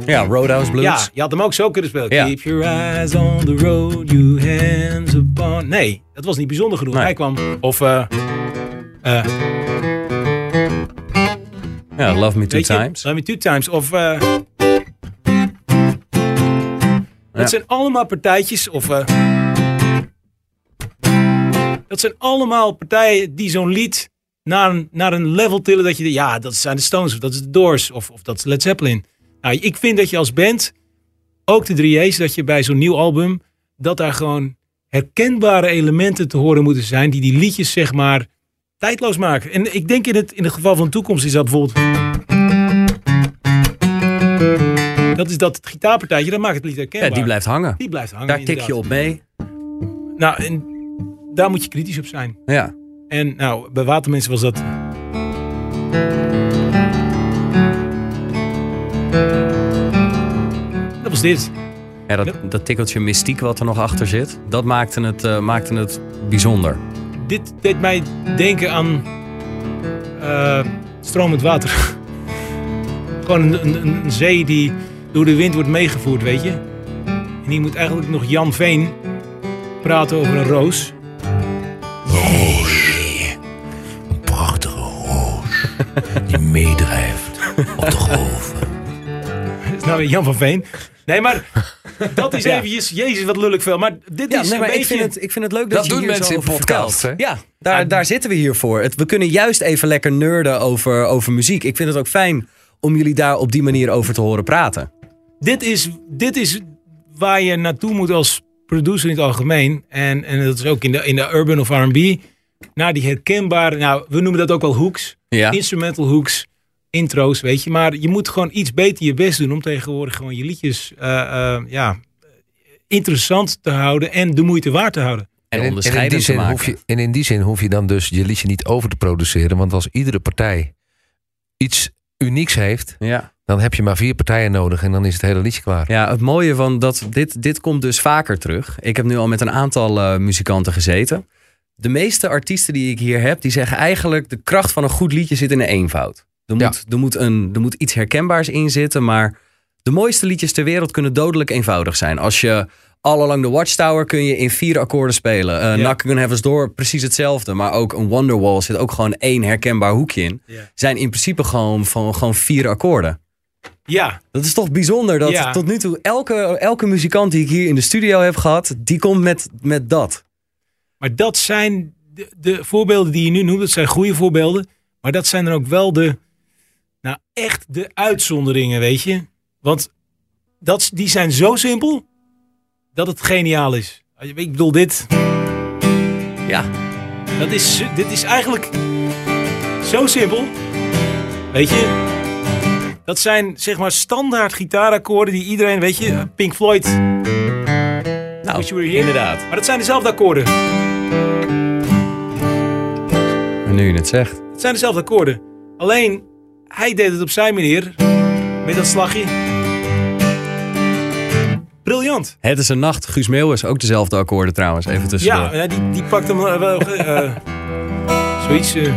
Ja, Roadhouse Blues. Ja, je had hem ook zo kunnen spelen. Ja. Keep your eyes on the road, your hands upon. Nee, dat was niet bijzonder genoeg. Nee. Hij kwam. Of. eh eh, Ja, Love Me Two weet je, Times. Love Me Two Times. Of. eh, Dat zijn allemaal partijtjes. Of. eh, dat zijn allemaal partijen die zo'n lied naar een, naar een level tillen dat je. Ja, dat zijn de Stones of dat is de Doors of, of dat is Led Zeppelin. Nou, ik vind dat je als band, ook de 3A's, dat je bij zo'n nieuw album, dat daar gewoon herkenbare elementen te horen moeten zijn die die liedjes zeg maar tijdloos maken. En ik denk in het, in het geval van de toekomst is dat bijvoorbeeld... Dat is dat het gitaarpartijtje, dat maakt het lied herkenbaar. Ja, die blijft hangen. Die blijft hangen, Daar tik je op mee. Nou, en daar moet je kritisch op zijn. Ja. En nou, bij Watermensen was dat... Dat was dit. Ja, dat, dat tikkeltje mystiek wat er nog achter zit, dat maakte het, eh, maakte het bijzonder. Dit deed mij denken aan eh, stromend water. Gewoon een, een, een zee die door de wind wordt meegevoerd, weet je. En hier moet eigenlijk nog Jan Veen praten over een roos. Een prachtige roos die meedrijft op de golven. Dat is nou weer Jan van Veen. Nee, maar dat is eventjes... Jezus, wat lul ik veel. Maar dit Ja, is nee, maar een ik beetje... vind, het, ik vind het leuk dat, Dat je doen hier mensen zo in over podcasts, hè? Ja, daar, daar zitten we hier voor. Het, we kunnen juist even lekker nerden over, over muziek. Ik vind het ook fijn om jullie daar op die manier over te horen praten. dit is, dit is waar je naartoe moet als producer in het algemeen. En, en dat is ook in de, in de urban of R&B. Naar die herkenbare, nou, we noemen dat ook wel hooks. Ja. Instrumental hooks, intro's, weet je. Maar je moet gewoon iets beter je best doen om tegenwoordig gewoon je liedjes eh, eh, ja, interessant te houden en de moeite waard te houden. En, onderscheidend die te zin maken. hoef je, en in die zin hoef je dan dus je liedje niet over te produceren. Want als iedere partij iets unieks heeft, Ja. dan heb je maar vier partijen nodig en dan is het hele liedje klaar. Ja, het mooie van dat dit, dit komt dus vaker terug. Ik heb nu al met een aantal eh, muzikanten gezeten. De meeste artiesten die ik hier heb, die zeggen eigenlijk de kracht van een goed liedje zit in de eenvoud. Er Ja. moet, er moet, een, er moet iets herkenbaars in zitten, maar de mooiste liedjes ter wereld kunnen dodelijk eenvoudig zijn. Als je All Along the Watchtower kun je in vier akkoorden spelen. Uh, Knocking on Heaven's Door precies hetzelfde, maar ook een Wonderwall zit ook gewoon één herkenbaar hoekje in. Zijn in principe gewoon, van, gewoon vier akkoorden. Ja, Dat is toch bijzonder dat Ja. tot nu toe elke, elke muzikant die ik hier in de studio heb gehad, die komt met, met dat. maar dat zijn de, de voorbeelden die je nu noemt. Dat zijn goede voorbeelden. Maar dat zijn dan ook wel de, nou echt de uitzonderingen, weet je. Want dat, die zijn zo simpel dat het geniaal is. Ik bedoel, dit, Ja, dat is, dit is eigenlijk zo simpel. Weet je, dat zijn zeg maar standaard gitaarakkoorden die iedereen, weet je, Pink Floyd. nou, inderdaad. Maar dat zijn dezelfde akkoorden. En nu je het zegt. Het zijn dezelfde akkoorden. Alleen, hij deed het op zijn manier. Met dat slagje. Briljant. Het is een nacht. Guus Meeuwis, ook dezelfde akkoorden trouwens. Even tussendoor. Ja, ja, die, die pakt hem wel. eh, zoiets. eh,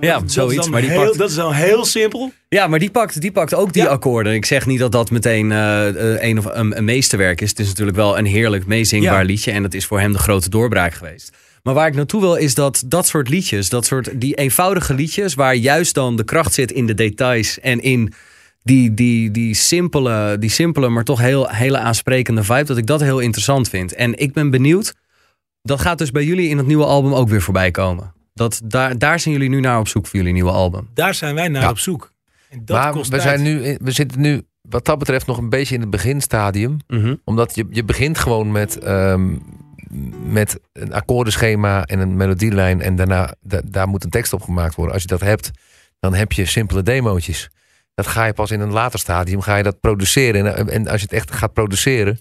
ja dat zoiets. Maar die heel, pakt, Dat is dan heel simpel. ja, maar die pakt, die pakt ook die Ja. akkoorden. Ik zeg niet dat dat meteen eh, een, of, een, een meesterwerk is. Het is natuurlijk wel een heerlijk meezingbaar Ja. liedje. En dat is voor hem de grote doorbraak geweest. Maar waar ik naartoe wil is dat dat soort liedjes, dat soort die eenvoudige liedjes, waar juist dan de kracht zit in de details en in die, die, die, simpele, die simpele, maar toch heel, hele aansprekende vibe, dat ik dat heel interessant vind. En ik ben benieuwd, dat gaat dus bij jullie in het nieuwe album ook weer voorbij komen. Dat, daar, daar zijn jullie nu naar op zoek voor jullie nieuwe album. Daar zijn wij naar Ja. op zoek. En dat maar kost we, tijd. zijn nu, we zitten nu wat dat betreft nog een beetje in het beginstadium. Mhm. Omdat je, je begint gewoon met, ehm, met een akkoordenschema en een melodielijn. En daarna da- daar moet een tekst op gemaakt worden. Als je dat hebt, dan heb je simpele demootjes. Dat ga je pas in een later stadium ga je dat produceren. En, en als je het echt gaat produceren,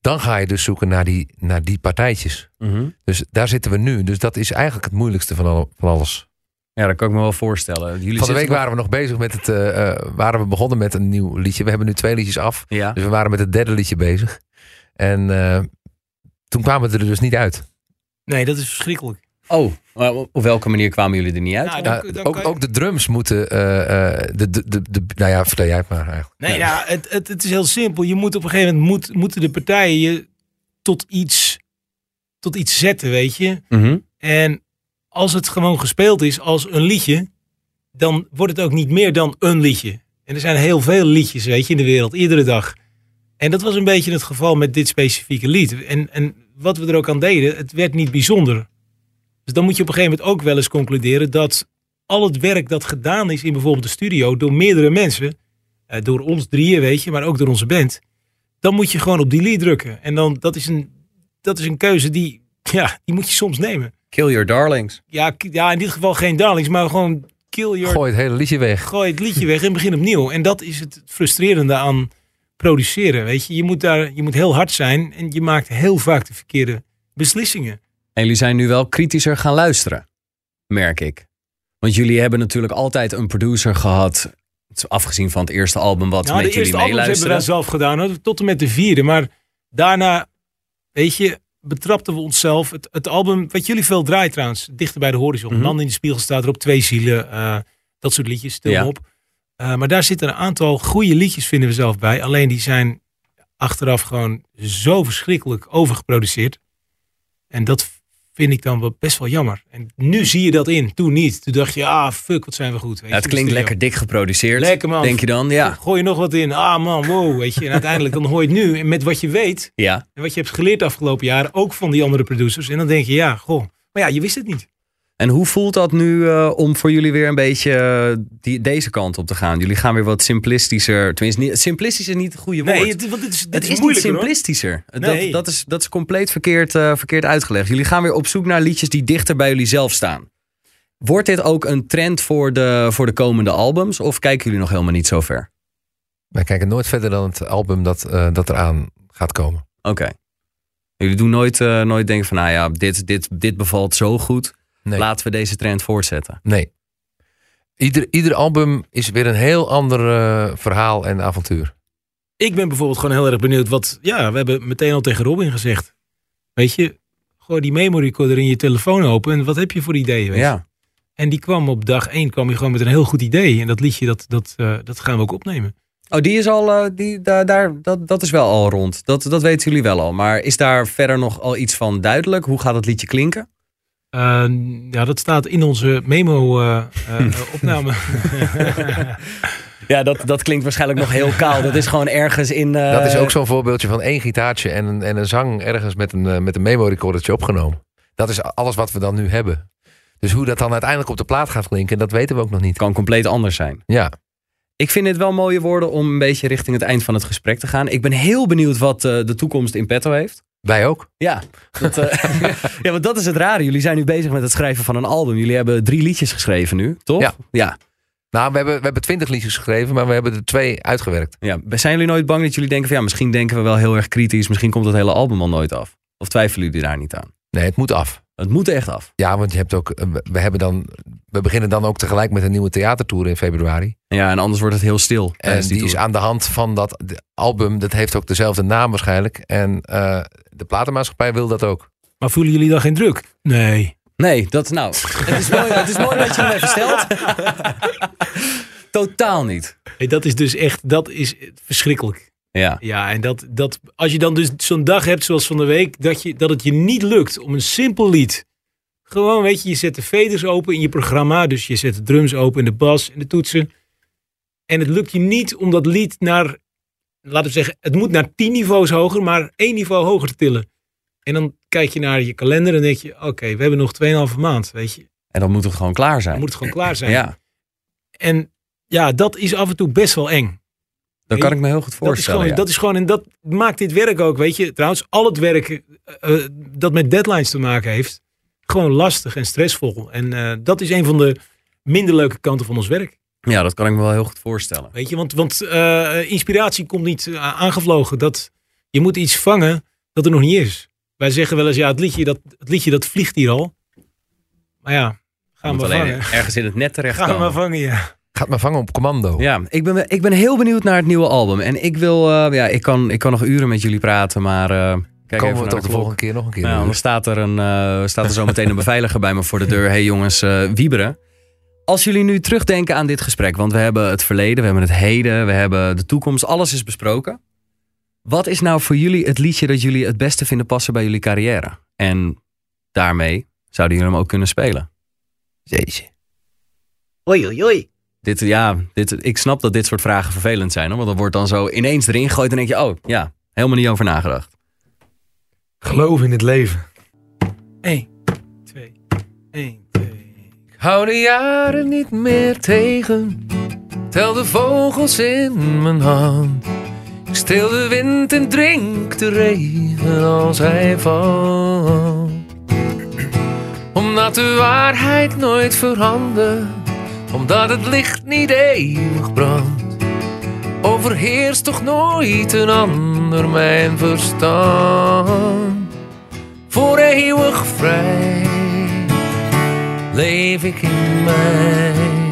dan ga je dus zoeken naar die, naar die partijtjes. Mhm. Dus daar zitten we nu. Dus dat is eigenlijk het moeilijkste van, al, van alles. Ja, dat kan ik me wel voorstellen. Jullie Van de week waren we nog bezig met het. eh, eh, waren we begonnen met een nieuw liedje. We hebben nu twee liedjes af. Ja. Dus we waren met het derde liedje bezig. En eh, toen kwamen we er dus niet uit. Nee, dat is verschrikkelijk. Oh, maar op welke manier kwamen jullie er niet uit? Nou, dan- dan ook, je- ook de drums moeten. eh, eh, de, de, de, de, nou ja, vertel jij het maar eigenlijk. Nee, ja, het, het, het is heel simpel. Je moet op een gegeven moment moet, moeten de partijen je tot iets, tot iets zetten, weet je. Mhm. En als het gewoon gespeeld is als een liedje, dan wordt het ook niet meer dan een liedje. En er zijn heel veel liedjes, weet je, in de wereld, iedere dag. En dat was een beetje het geval met dit specifieke lied. En, en wat we er ook aan deden, het werd niet bijzonder. Dus dan moet je op een gegeven moment ook wel eens concluderen dat al het werk dat gedaan is in bijvoorbeeld de studio door meerdere mensen, eh, door ons drieën, weet je, maar ook door onze band, dan moet je gewoon op delete drukken. En dan, dat is een, dat is een keuze die, ja, die moet je soms nemen. Kill your darlings. Ja, ja, in dit geval geen darlings, maar gewoon kill your... Gooi, Gooi het hele liedje weg. het liedje weg en begin opnieuw. En dat is het frustrerende aan produceren, weet je. Je moet, daar, je moet heel hard zijn en je maakt heel vaak de verkeerde beslissingen. En jullie zijn nu wel kritischer gaan luisteren, merk ik. Want jullie hebben natuurlijk altijd een producer gehad, afgezien van het eerste album wat Nou, met de eerste jullie albums hebben we meeluisteren. zelf gedaan, hoor, tot en met de vierde. Maar daarna, weet je, betrapten we onszelf. Het, het album, wat jullie veel draaien trouwens, Dichter bij de Horizon. Mhm. Man in de Spiegel staat erop, Twee Zielen, eh, dat soort liedjes, stil Ja. op. Eh, maar daar zitten een aantal goede liedjes, vinden we zelf bij. Alleen die zijn achteraf gewoon zo verschrikkelijk overgeproduceerd. En dat vind ik dan wel best wel jammer. En nu zie je dat in, toen niet. Toen dacht je, ah fuck, wat zijn we goed. Weet Ja, het je, klinkt studio. lekker dik geproduceerd. Lekker, man. Denk je dan? Ja. Gooi je nog wat in. Ah man, wow, weet je. En uiteindelijk dan hoor je het nu en met wat je weet Ja. en wat je hebt geleerd de afgelopen jaren, ook van die andere producers. En dan denk je, ja, goh. Maar ja, je wist het niet. En hoe voelt dat nu eh, om voor jullie weer een beetje eh, die, deze kant op te gaan? Jullie gaan weer wat simplistischer. Tenminste, niet, simplistisch is niet het goede woord. Nee, het, want dit is, dit het is, is, niet simplistischer. Nee. Dat, dat, is, dat is compleet verkeerd, eh, verkeerd uitgelegd. Jullie gaan weer op zoek naar liedjes die dichter bij jullie zelf staan. Wordt dit ook een trend voor de, voor de komende albums? Of kijken jullie nog helemaal niet zo ver? Wij kijken nooit verder dan het album dat, eh, dat eraan gaat komen. Oké. Jullie doen nooit, eh, nooit denken van, nou ja, dit, dit, dit bevalt zo goed. Nee. Laten we deze trend voortzetten. nee. Ieder, ieder album is weer een heel ander eh, verhaal en avontuur. Ik ben bijvoorbeeld gewoon heel erg benieuwd wat... Ja, we hebben meteen al tegen Robin gezegd. Weet je, gooi die memory recorder in je telefoon open en wat heb je voor ideeën? Weet je? Ja. En die kwam op dag één kwam je gewoon met een heel goed idee. En dat liedje, dat, dat, eh, dat gaan we ook opnemen. Oh, die is al, eh, die, daar, daar, dat, dat is wel al rond. Dat, dat weten jullie wel al. Maar is daar verder nog al iets van duidelijk? Hoe gaat het liedje klinken? Eh, ja, dat staat in onze memo-opname. Ja, dat, dat klinkt waarschijnlijk nog heel kaal. Dat is gewoon ergens in... eh, Dat is ook zo'n voorbeeldje van één gitaartje en een, en een zang ergens met een, eh, met een memo-recordertje opgenomen. Dat is alles wat we dan nu hebben. Dus hoe dat dan uiteindelijk op de plaat gaat klinken, dat weten we ook nog niet. kan compleet anders zijn. Ja, Ik vind dit wel mooie woorden om een beetje richting het eind van het gesprek te gaan. Ik ben heel benieuwd wat eh, de toekomst in petto heeft. wij ook. Ja, dat, eh, ja, want dat is het rare. Jullie zijn nu bezig met het schrijven van een album. Jullie hebben drie liedjes geschreven nu, toch? Ja. ja. Nou, we hebben, we hebben twintig liedjes geschreven, maar we hebben er twee uitgewerkt. ja. Zijn jullie nooit bang dat jullie denken van ja, misschien denken we wel heel erg kritisch. Misschien komt het hele album al nooit af. Of twijfelen jullie daar niet aan? Nee, het moet af. Het moet echt af. Ja, want je hebt ook, eh, we, hebben dan, we beginnen dan ook tegelijk met een nieuwe theatertour in februari. Ja, en anders wordt het heel stil. En die is aan de hand van dat album, dat heeft ook dezelfde naam waarschijnlijk. En eh, de platenmaatschappij wil dat ook. maar voelen jullie dan geen druk? Nee. Nee, dat nou. Het is mooi, het is mooi dat je hem even stelt. Totaal niet. Hey, dat is dus echt, dat is verschrikkelijk. Ja. Ja, en dat, dat, als je dan dus zo'n dag hebt zoals van de week, dat, je, dat het je niet lukt om een simpel lied. Gewoon, weet je, je zet de faders open in je programma. Dus je zet de drums open en de bas en de toetsen. En het lukt je niet om dat lied naar, laten we zeggen, het moet naar tien niveaus hoger, maar één niveau hoger te tillen. En dan kijk je naar je kalender en denk je, oké, we hebben nog 2,5 maand, weet je. En dan moet het gewoon klaar Dan zijn. moet het gewoon klaar zijn. Ja, En ja, dat is af en toe best wel eng. Dat kan ik me heel goed Dat is, voorstellen. gewoon, ja. dat is gewoon, en dat maakt dit werk ook, weet je. Trouwens, al het werk eh, eh, dat met deadlines te maken heeft, gewoon lastig en stressvol. En eh, dat is een van de minder leuke kanten van ons werk. ja, dat kan ik me wel heel goed voorstellen. Weet je, want, want inspiratie komt niet aangevlogen. Dat, je moet iets vangen dat er nog niet is. Wij zeggen wel eens, ja, het liedje dat, het liedje dat vliegt hier al. Maar ja, gaan we vangen. ergens in het net Gaan we vangen, ja. Gaat maar vangen op commando. Ja, ik ben, ik ben heel benieuwd naar het nieuwe album. En ik wil, eh, ja, ik kan, ik kan nog uren met jullie praten, maar eh, Kijk Komen we even toch naar de klok. volgende keer nog een keer. Nou, dan staat er, een, eh, staat er zo meteen een beveiliger bij me voor de deur. hey jongens, eh, wieberen. Als jullie nu terugdenken aan dit gesprek, want we hebben het verleden, we hebben het heden, we hebben de toekomst, alles is besproken. Wat is nou voor jullie het liedje dat jullie het beste vinden passen bij jullie carrière? En daarmee zouden jullie hem ook kunnen spelen. Jeetje. Oei, oei, oei. Dit, ja, dit, ik snap dat dit soort vragen vervelend zijn, hoor, want dat wordt dan zo ineens erin gegooid en denk je, oh ja, helemaal niet over nagedacht. Geloof in het leven. 1, 2, 1, 2. Ik hou de jaren niet meer tegen. Tel de vogels in mijn hand. Ik stil de wind en drink de regen als hij valt. Omdat de waarheid nooit verandert. Omdat het licht niet eeuwig brandt. Overheerst toch nooit een ander mijn verstand. Voor eeuwig vrij leef ik in mij.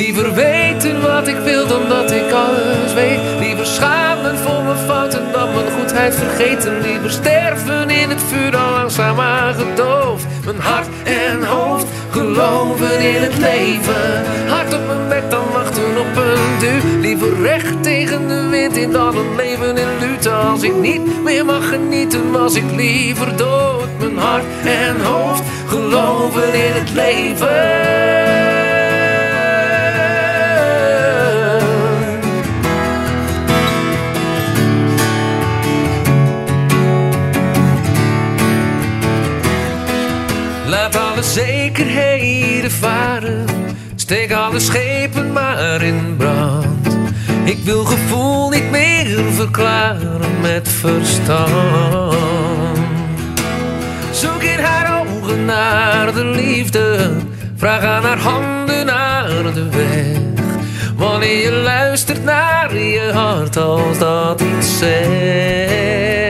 Liever weten wat ik wil dan dat ik alles weet. Liever schamen voor mijn fouten dan mijn goedheid vergeten. Liever sterven in het vuur dan langzaam aangedoofd. Mijn hart en hoofd geloven in het leven. Hart op mijn bek dan wachten op een duw. Liever recht tegen de wind in dan een leven in lute. Als ik niet meer mag genieten, was ik liever dood. Mijn hart en hoofd geloven in het leven. Zekerheden varen. Steek alle schepen maar in brand. Ik wil gevoel niet meer verklaren met verstand. Zoek in haar ogen naar de liefde. Vraag aan haar handen naar de weg. Wanneer je luistert naar je hart als dat iets zegt,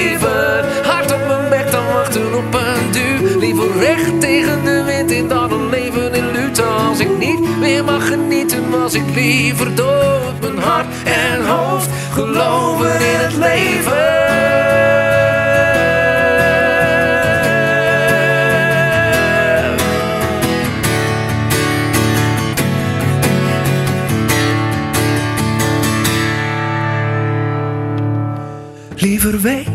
leven. Hart op mijn bek dan wachten op een duw. Liever recht tegen de wind in dan een leven in lute. Als ik niet meer mag genieten, was ik liever dood. Mijn hart en hoofd geloven in het leven. Liever weten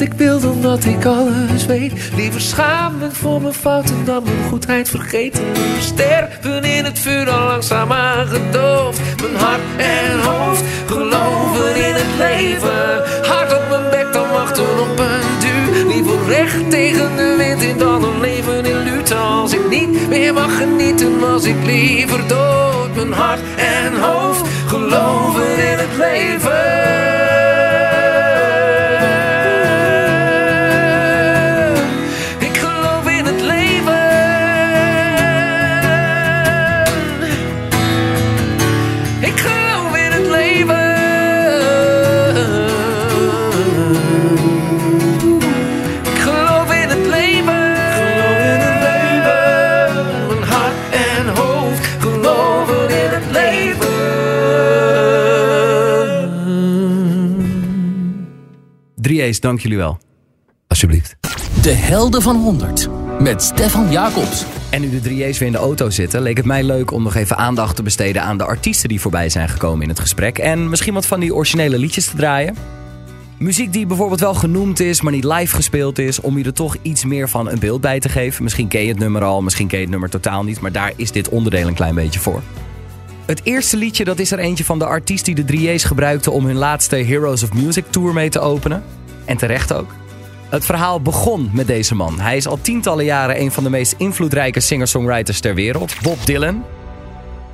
ik wil dan dat ik alles weet. Liever schamen voor mijn fouten dan mijn goedheid vergeten. Sterven in het vuur al langzaam aangedoofd. Mijn hart en hoofd geloven in het leven. Hart op mijn bek dan wachten op een duw. Liever recht tegen de wind in dan een leven in lute. Als ik niet meer mag genieten, was ik liever dood. Mijn hart en hoofd geloven in het leven. 3A's, dank jullie wel. Alsjeblieft. De helden van 100 met Stefan Jacobs. En nu de 3A's weer in de auto zitten, leek het mij leuk om nog even aandacht te besteden aan de artiesten die voorbij zijn gekomen in het gesprek. En misschien wat van die originele liedjes te draaien. Muziek die bijvoorbeeld wel genoemd is, maar niet live gespeeld is, om je er toch iets meer van een beeld bij te geven. Misschien ken je het nummer al, misschien ken je het nummer totaal niet, maar daar is dit onderdeel een klein beetje voor. Het eerste liedje dat is er eentje van de artiest die de 3A's gebruikte om hun laatste Heroes of Music tour mee te openen. En terecht ook. Het verhaal begon met deze man. Hij is al tientallen jaren een van de meest invloedrijke singer-songwriters ter wereld, Bob Dylan.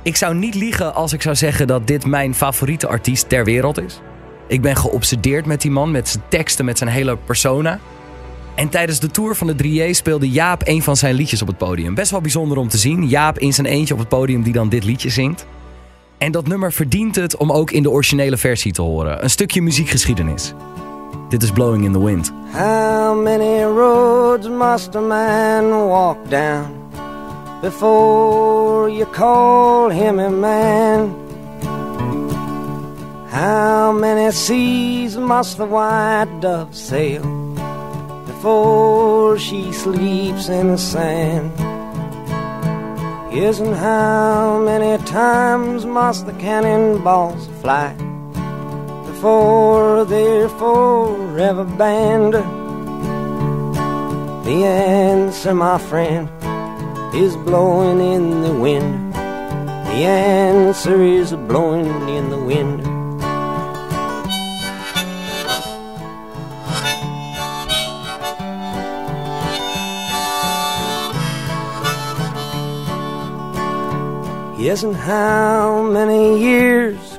Ik zou niet liegen als ik zou zeggen dat dit mijn favoriete artiest ter wereld is. Ik ben geobsedeerd met die man, met zijn teksten, met zijn hele persona. En tijdens de tour van de 3J speelde Jaap een van zijn liedjes op het podium. Best wel bijzonder om te zien. Jaap in zijn eentje op het podium die dan dit liedje zingt. En dat nummer verdient het om ook in de originele versie te horen. Een stukje muziekgeschiedenis. Dit is Blowing in the Wind. How many roads must a man walk down before you call him a man? How many seas must the white dove sail before she sleeps in the sand? Isn't how many times must the cannonballs fly before they're forever banned? The answer, my friend, is blowing in the wind. The answer is blowing in the wind. Yes, and how many years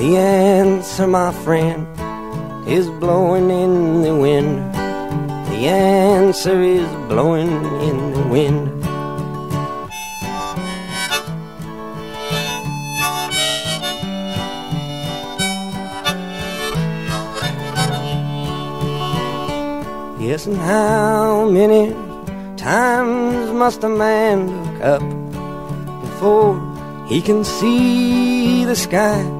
The answer, my friend, is blowing in the wind. The answer is blowing in the wind. Yes, and how many times must a man look up before he can see the sky?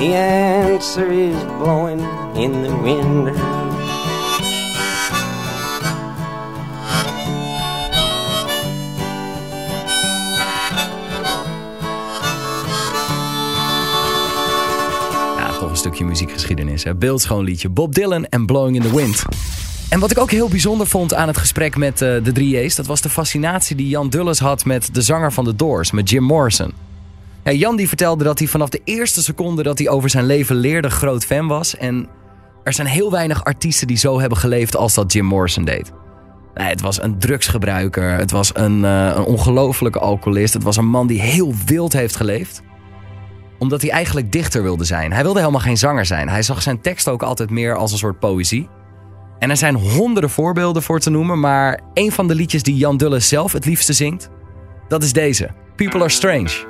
The answer is blowing in the wind. Een stukje muziekgeschiedenis. Hè? Beeldschoon liedje. Bob Dylan en Blowing in the Wind. En wat ik ook heel bijzonder vond aan het gesprek met eh, de drie J's... dat was de fascinatie die Jan Dulles had met de zanger van The Doors, met Jim Morrison. Ja, Jan die vertelde dat hij vanaf de eerste seconde dat hij over zijn leven leerde groot fan was. En er zijn heel weinig artiesten die zo hebben geleefd als dat Jim Morrison deed. Het was een drugsgebruiker, het was een, eh, een ongelofelijke alcoholist... het was een man die heel wild heeft geleefd omdat hij eigenlijk dichter wilde zijn. Hij wilde helemaal geen zanger zijn. Hij zag zijn tekst ook altijd meer als een soort poëzie. En er zijn honderden voorbeelden voor te noemen, maar een van de liedjes die Jan Dulles zelf het liefste zingt, dat is deze: People Are Strange,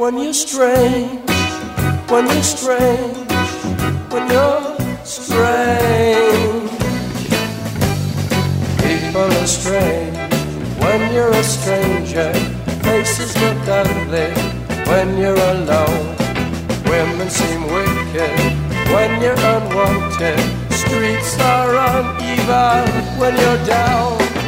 When you're strange, when you're strange, when you're strange. People are strange when you're a stranger. Faces look ugly when you're alone. Women seem wicked when you're unwanted. Streets are uneven when you're down.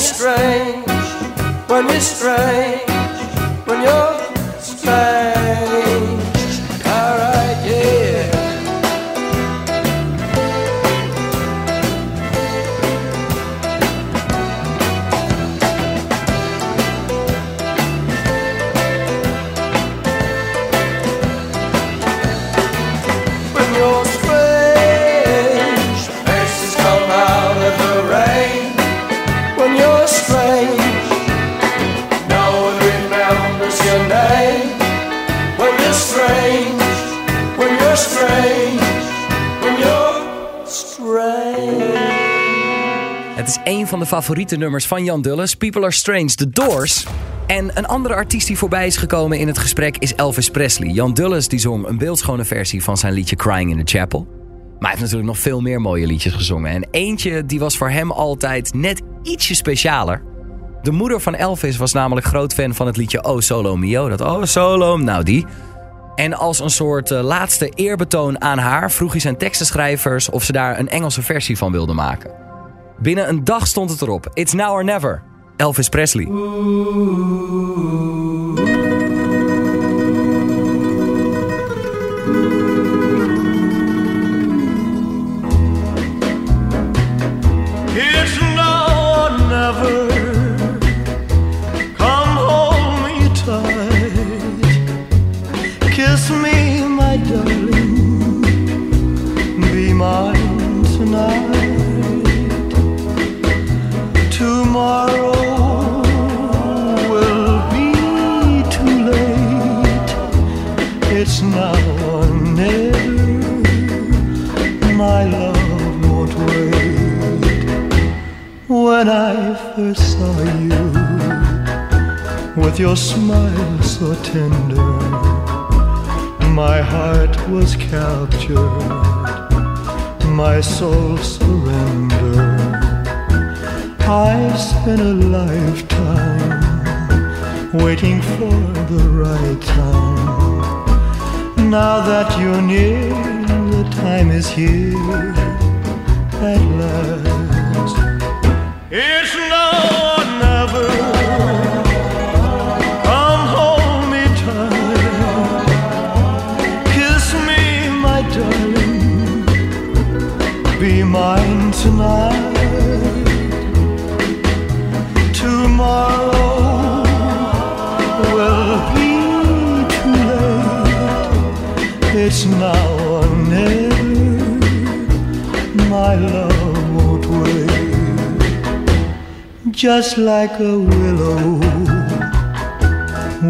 Name. Favoriete nummers van Jan Dulles. People Are Strange, The Doors. En een andere artiest die voorbij is gekomen in het gesprek is Elvis Presley. Jan Dulles die zong een beeldschone versie van zijn liedje Crying in the Chapel. Maar hij heeft natuurlijk nog veel meer mooie liedjes gezongen. En eentje die was voor hem altijd net ietsje specialer. De moeder van Elvis was namelijk groot fan van het liedje Oh Solo Mio. Dat Oh Solo, nou die. En als een soort eh, laatste eerbetoon aan haar vroeg hij zijn tekstenschrijvers of ze daar een Engelse versie van wilden maken. Binnen een dag stond het erop. It's now or never. Elvis Presley. Tomorrow will be too late. It's now or never. My love won't wait. When I first saw you, with your smile so tender, my heart was captured, my soul surrendered. I spent a lifetime waiting for the right time. Now that you're near, the time is here at last. It's now or never. Come hold me tight. Kiss me, my darling. Be mine tonight. Tomorrow will be too late. It's now or never. My love won't wait. Just like a willow,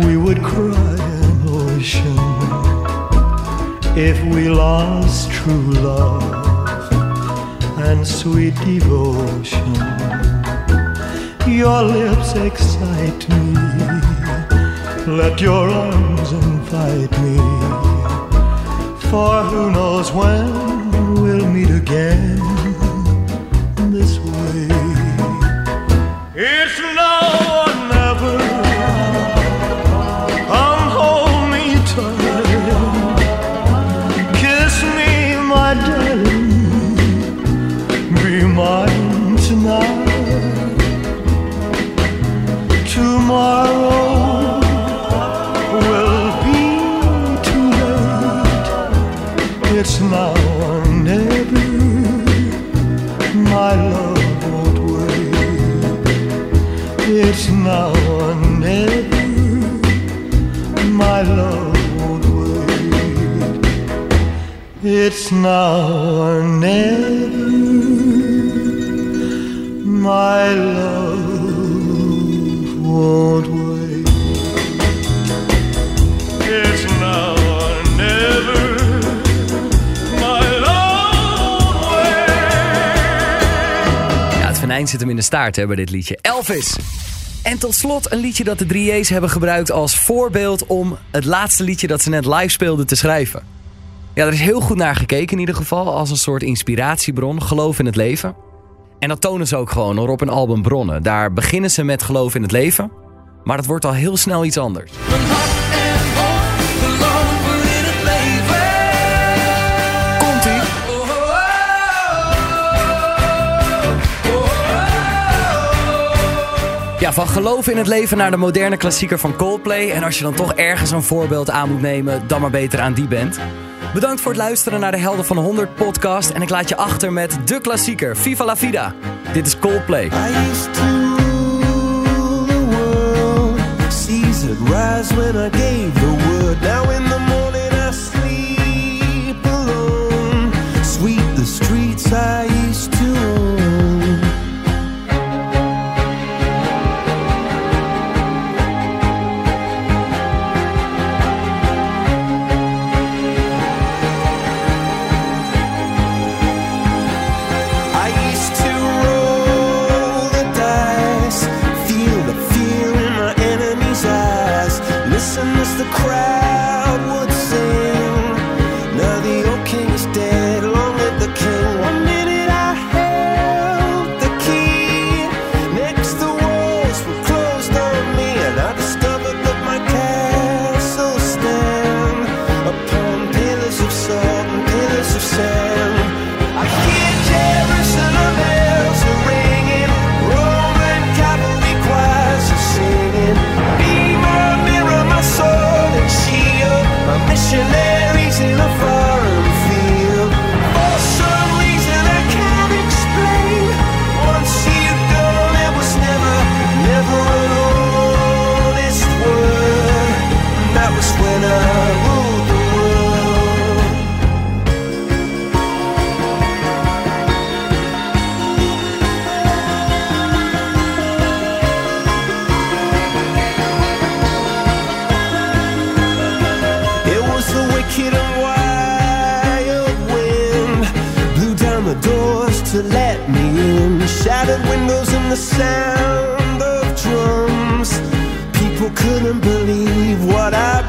we would cry an ocean if we lost true love and sweet devotion. Your lips excite me. Let your arms invite me. For who knows when we'll meet again It's now never. My love won't wait. It's now never. My love. Ja, het venijn zit hem in de staart hè, bij dit liedje. Elvis. En tot slot een liedje dat de 3J's hebben gebruikt als voorbeeld om het laatste liedje dat ze net live speelden te schrijven. Ja, er is heel goed naar gekeken in ieder geval. Als een soort inspiratiebron. Geloof in het leven. En dat tonen ze ook gewoon op een album Bronnen. Daar beginnen ze met geloof in het leven. Maar dat wordt al heel snel iets anders. Ja, van geloof in het leven naar de moderne klassieker van Coldplay. En als je dan toch ergens een voorbeeld aan moet nemen, dan maar beter aan die band. Bedankt voor het luisteren naar de Helden van 100 podcast. En ik laat je achter met de klassieker Viva la Vida. Dit is Coldplay. To the world. When I gave the word. Now in the. the sound of drums. People couldn't believe what I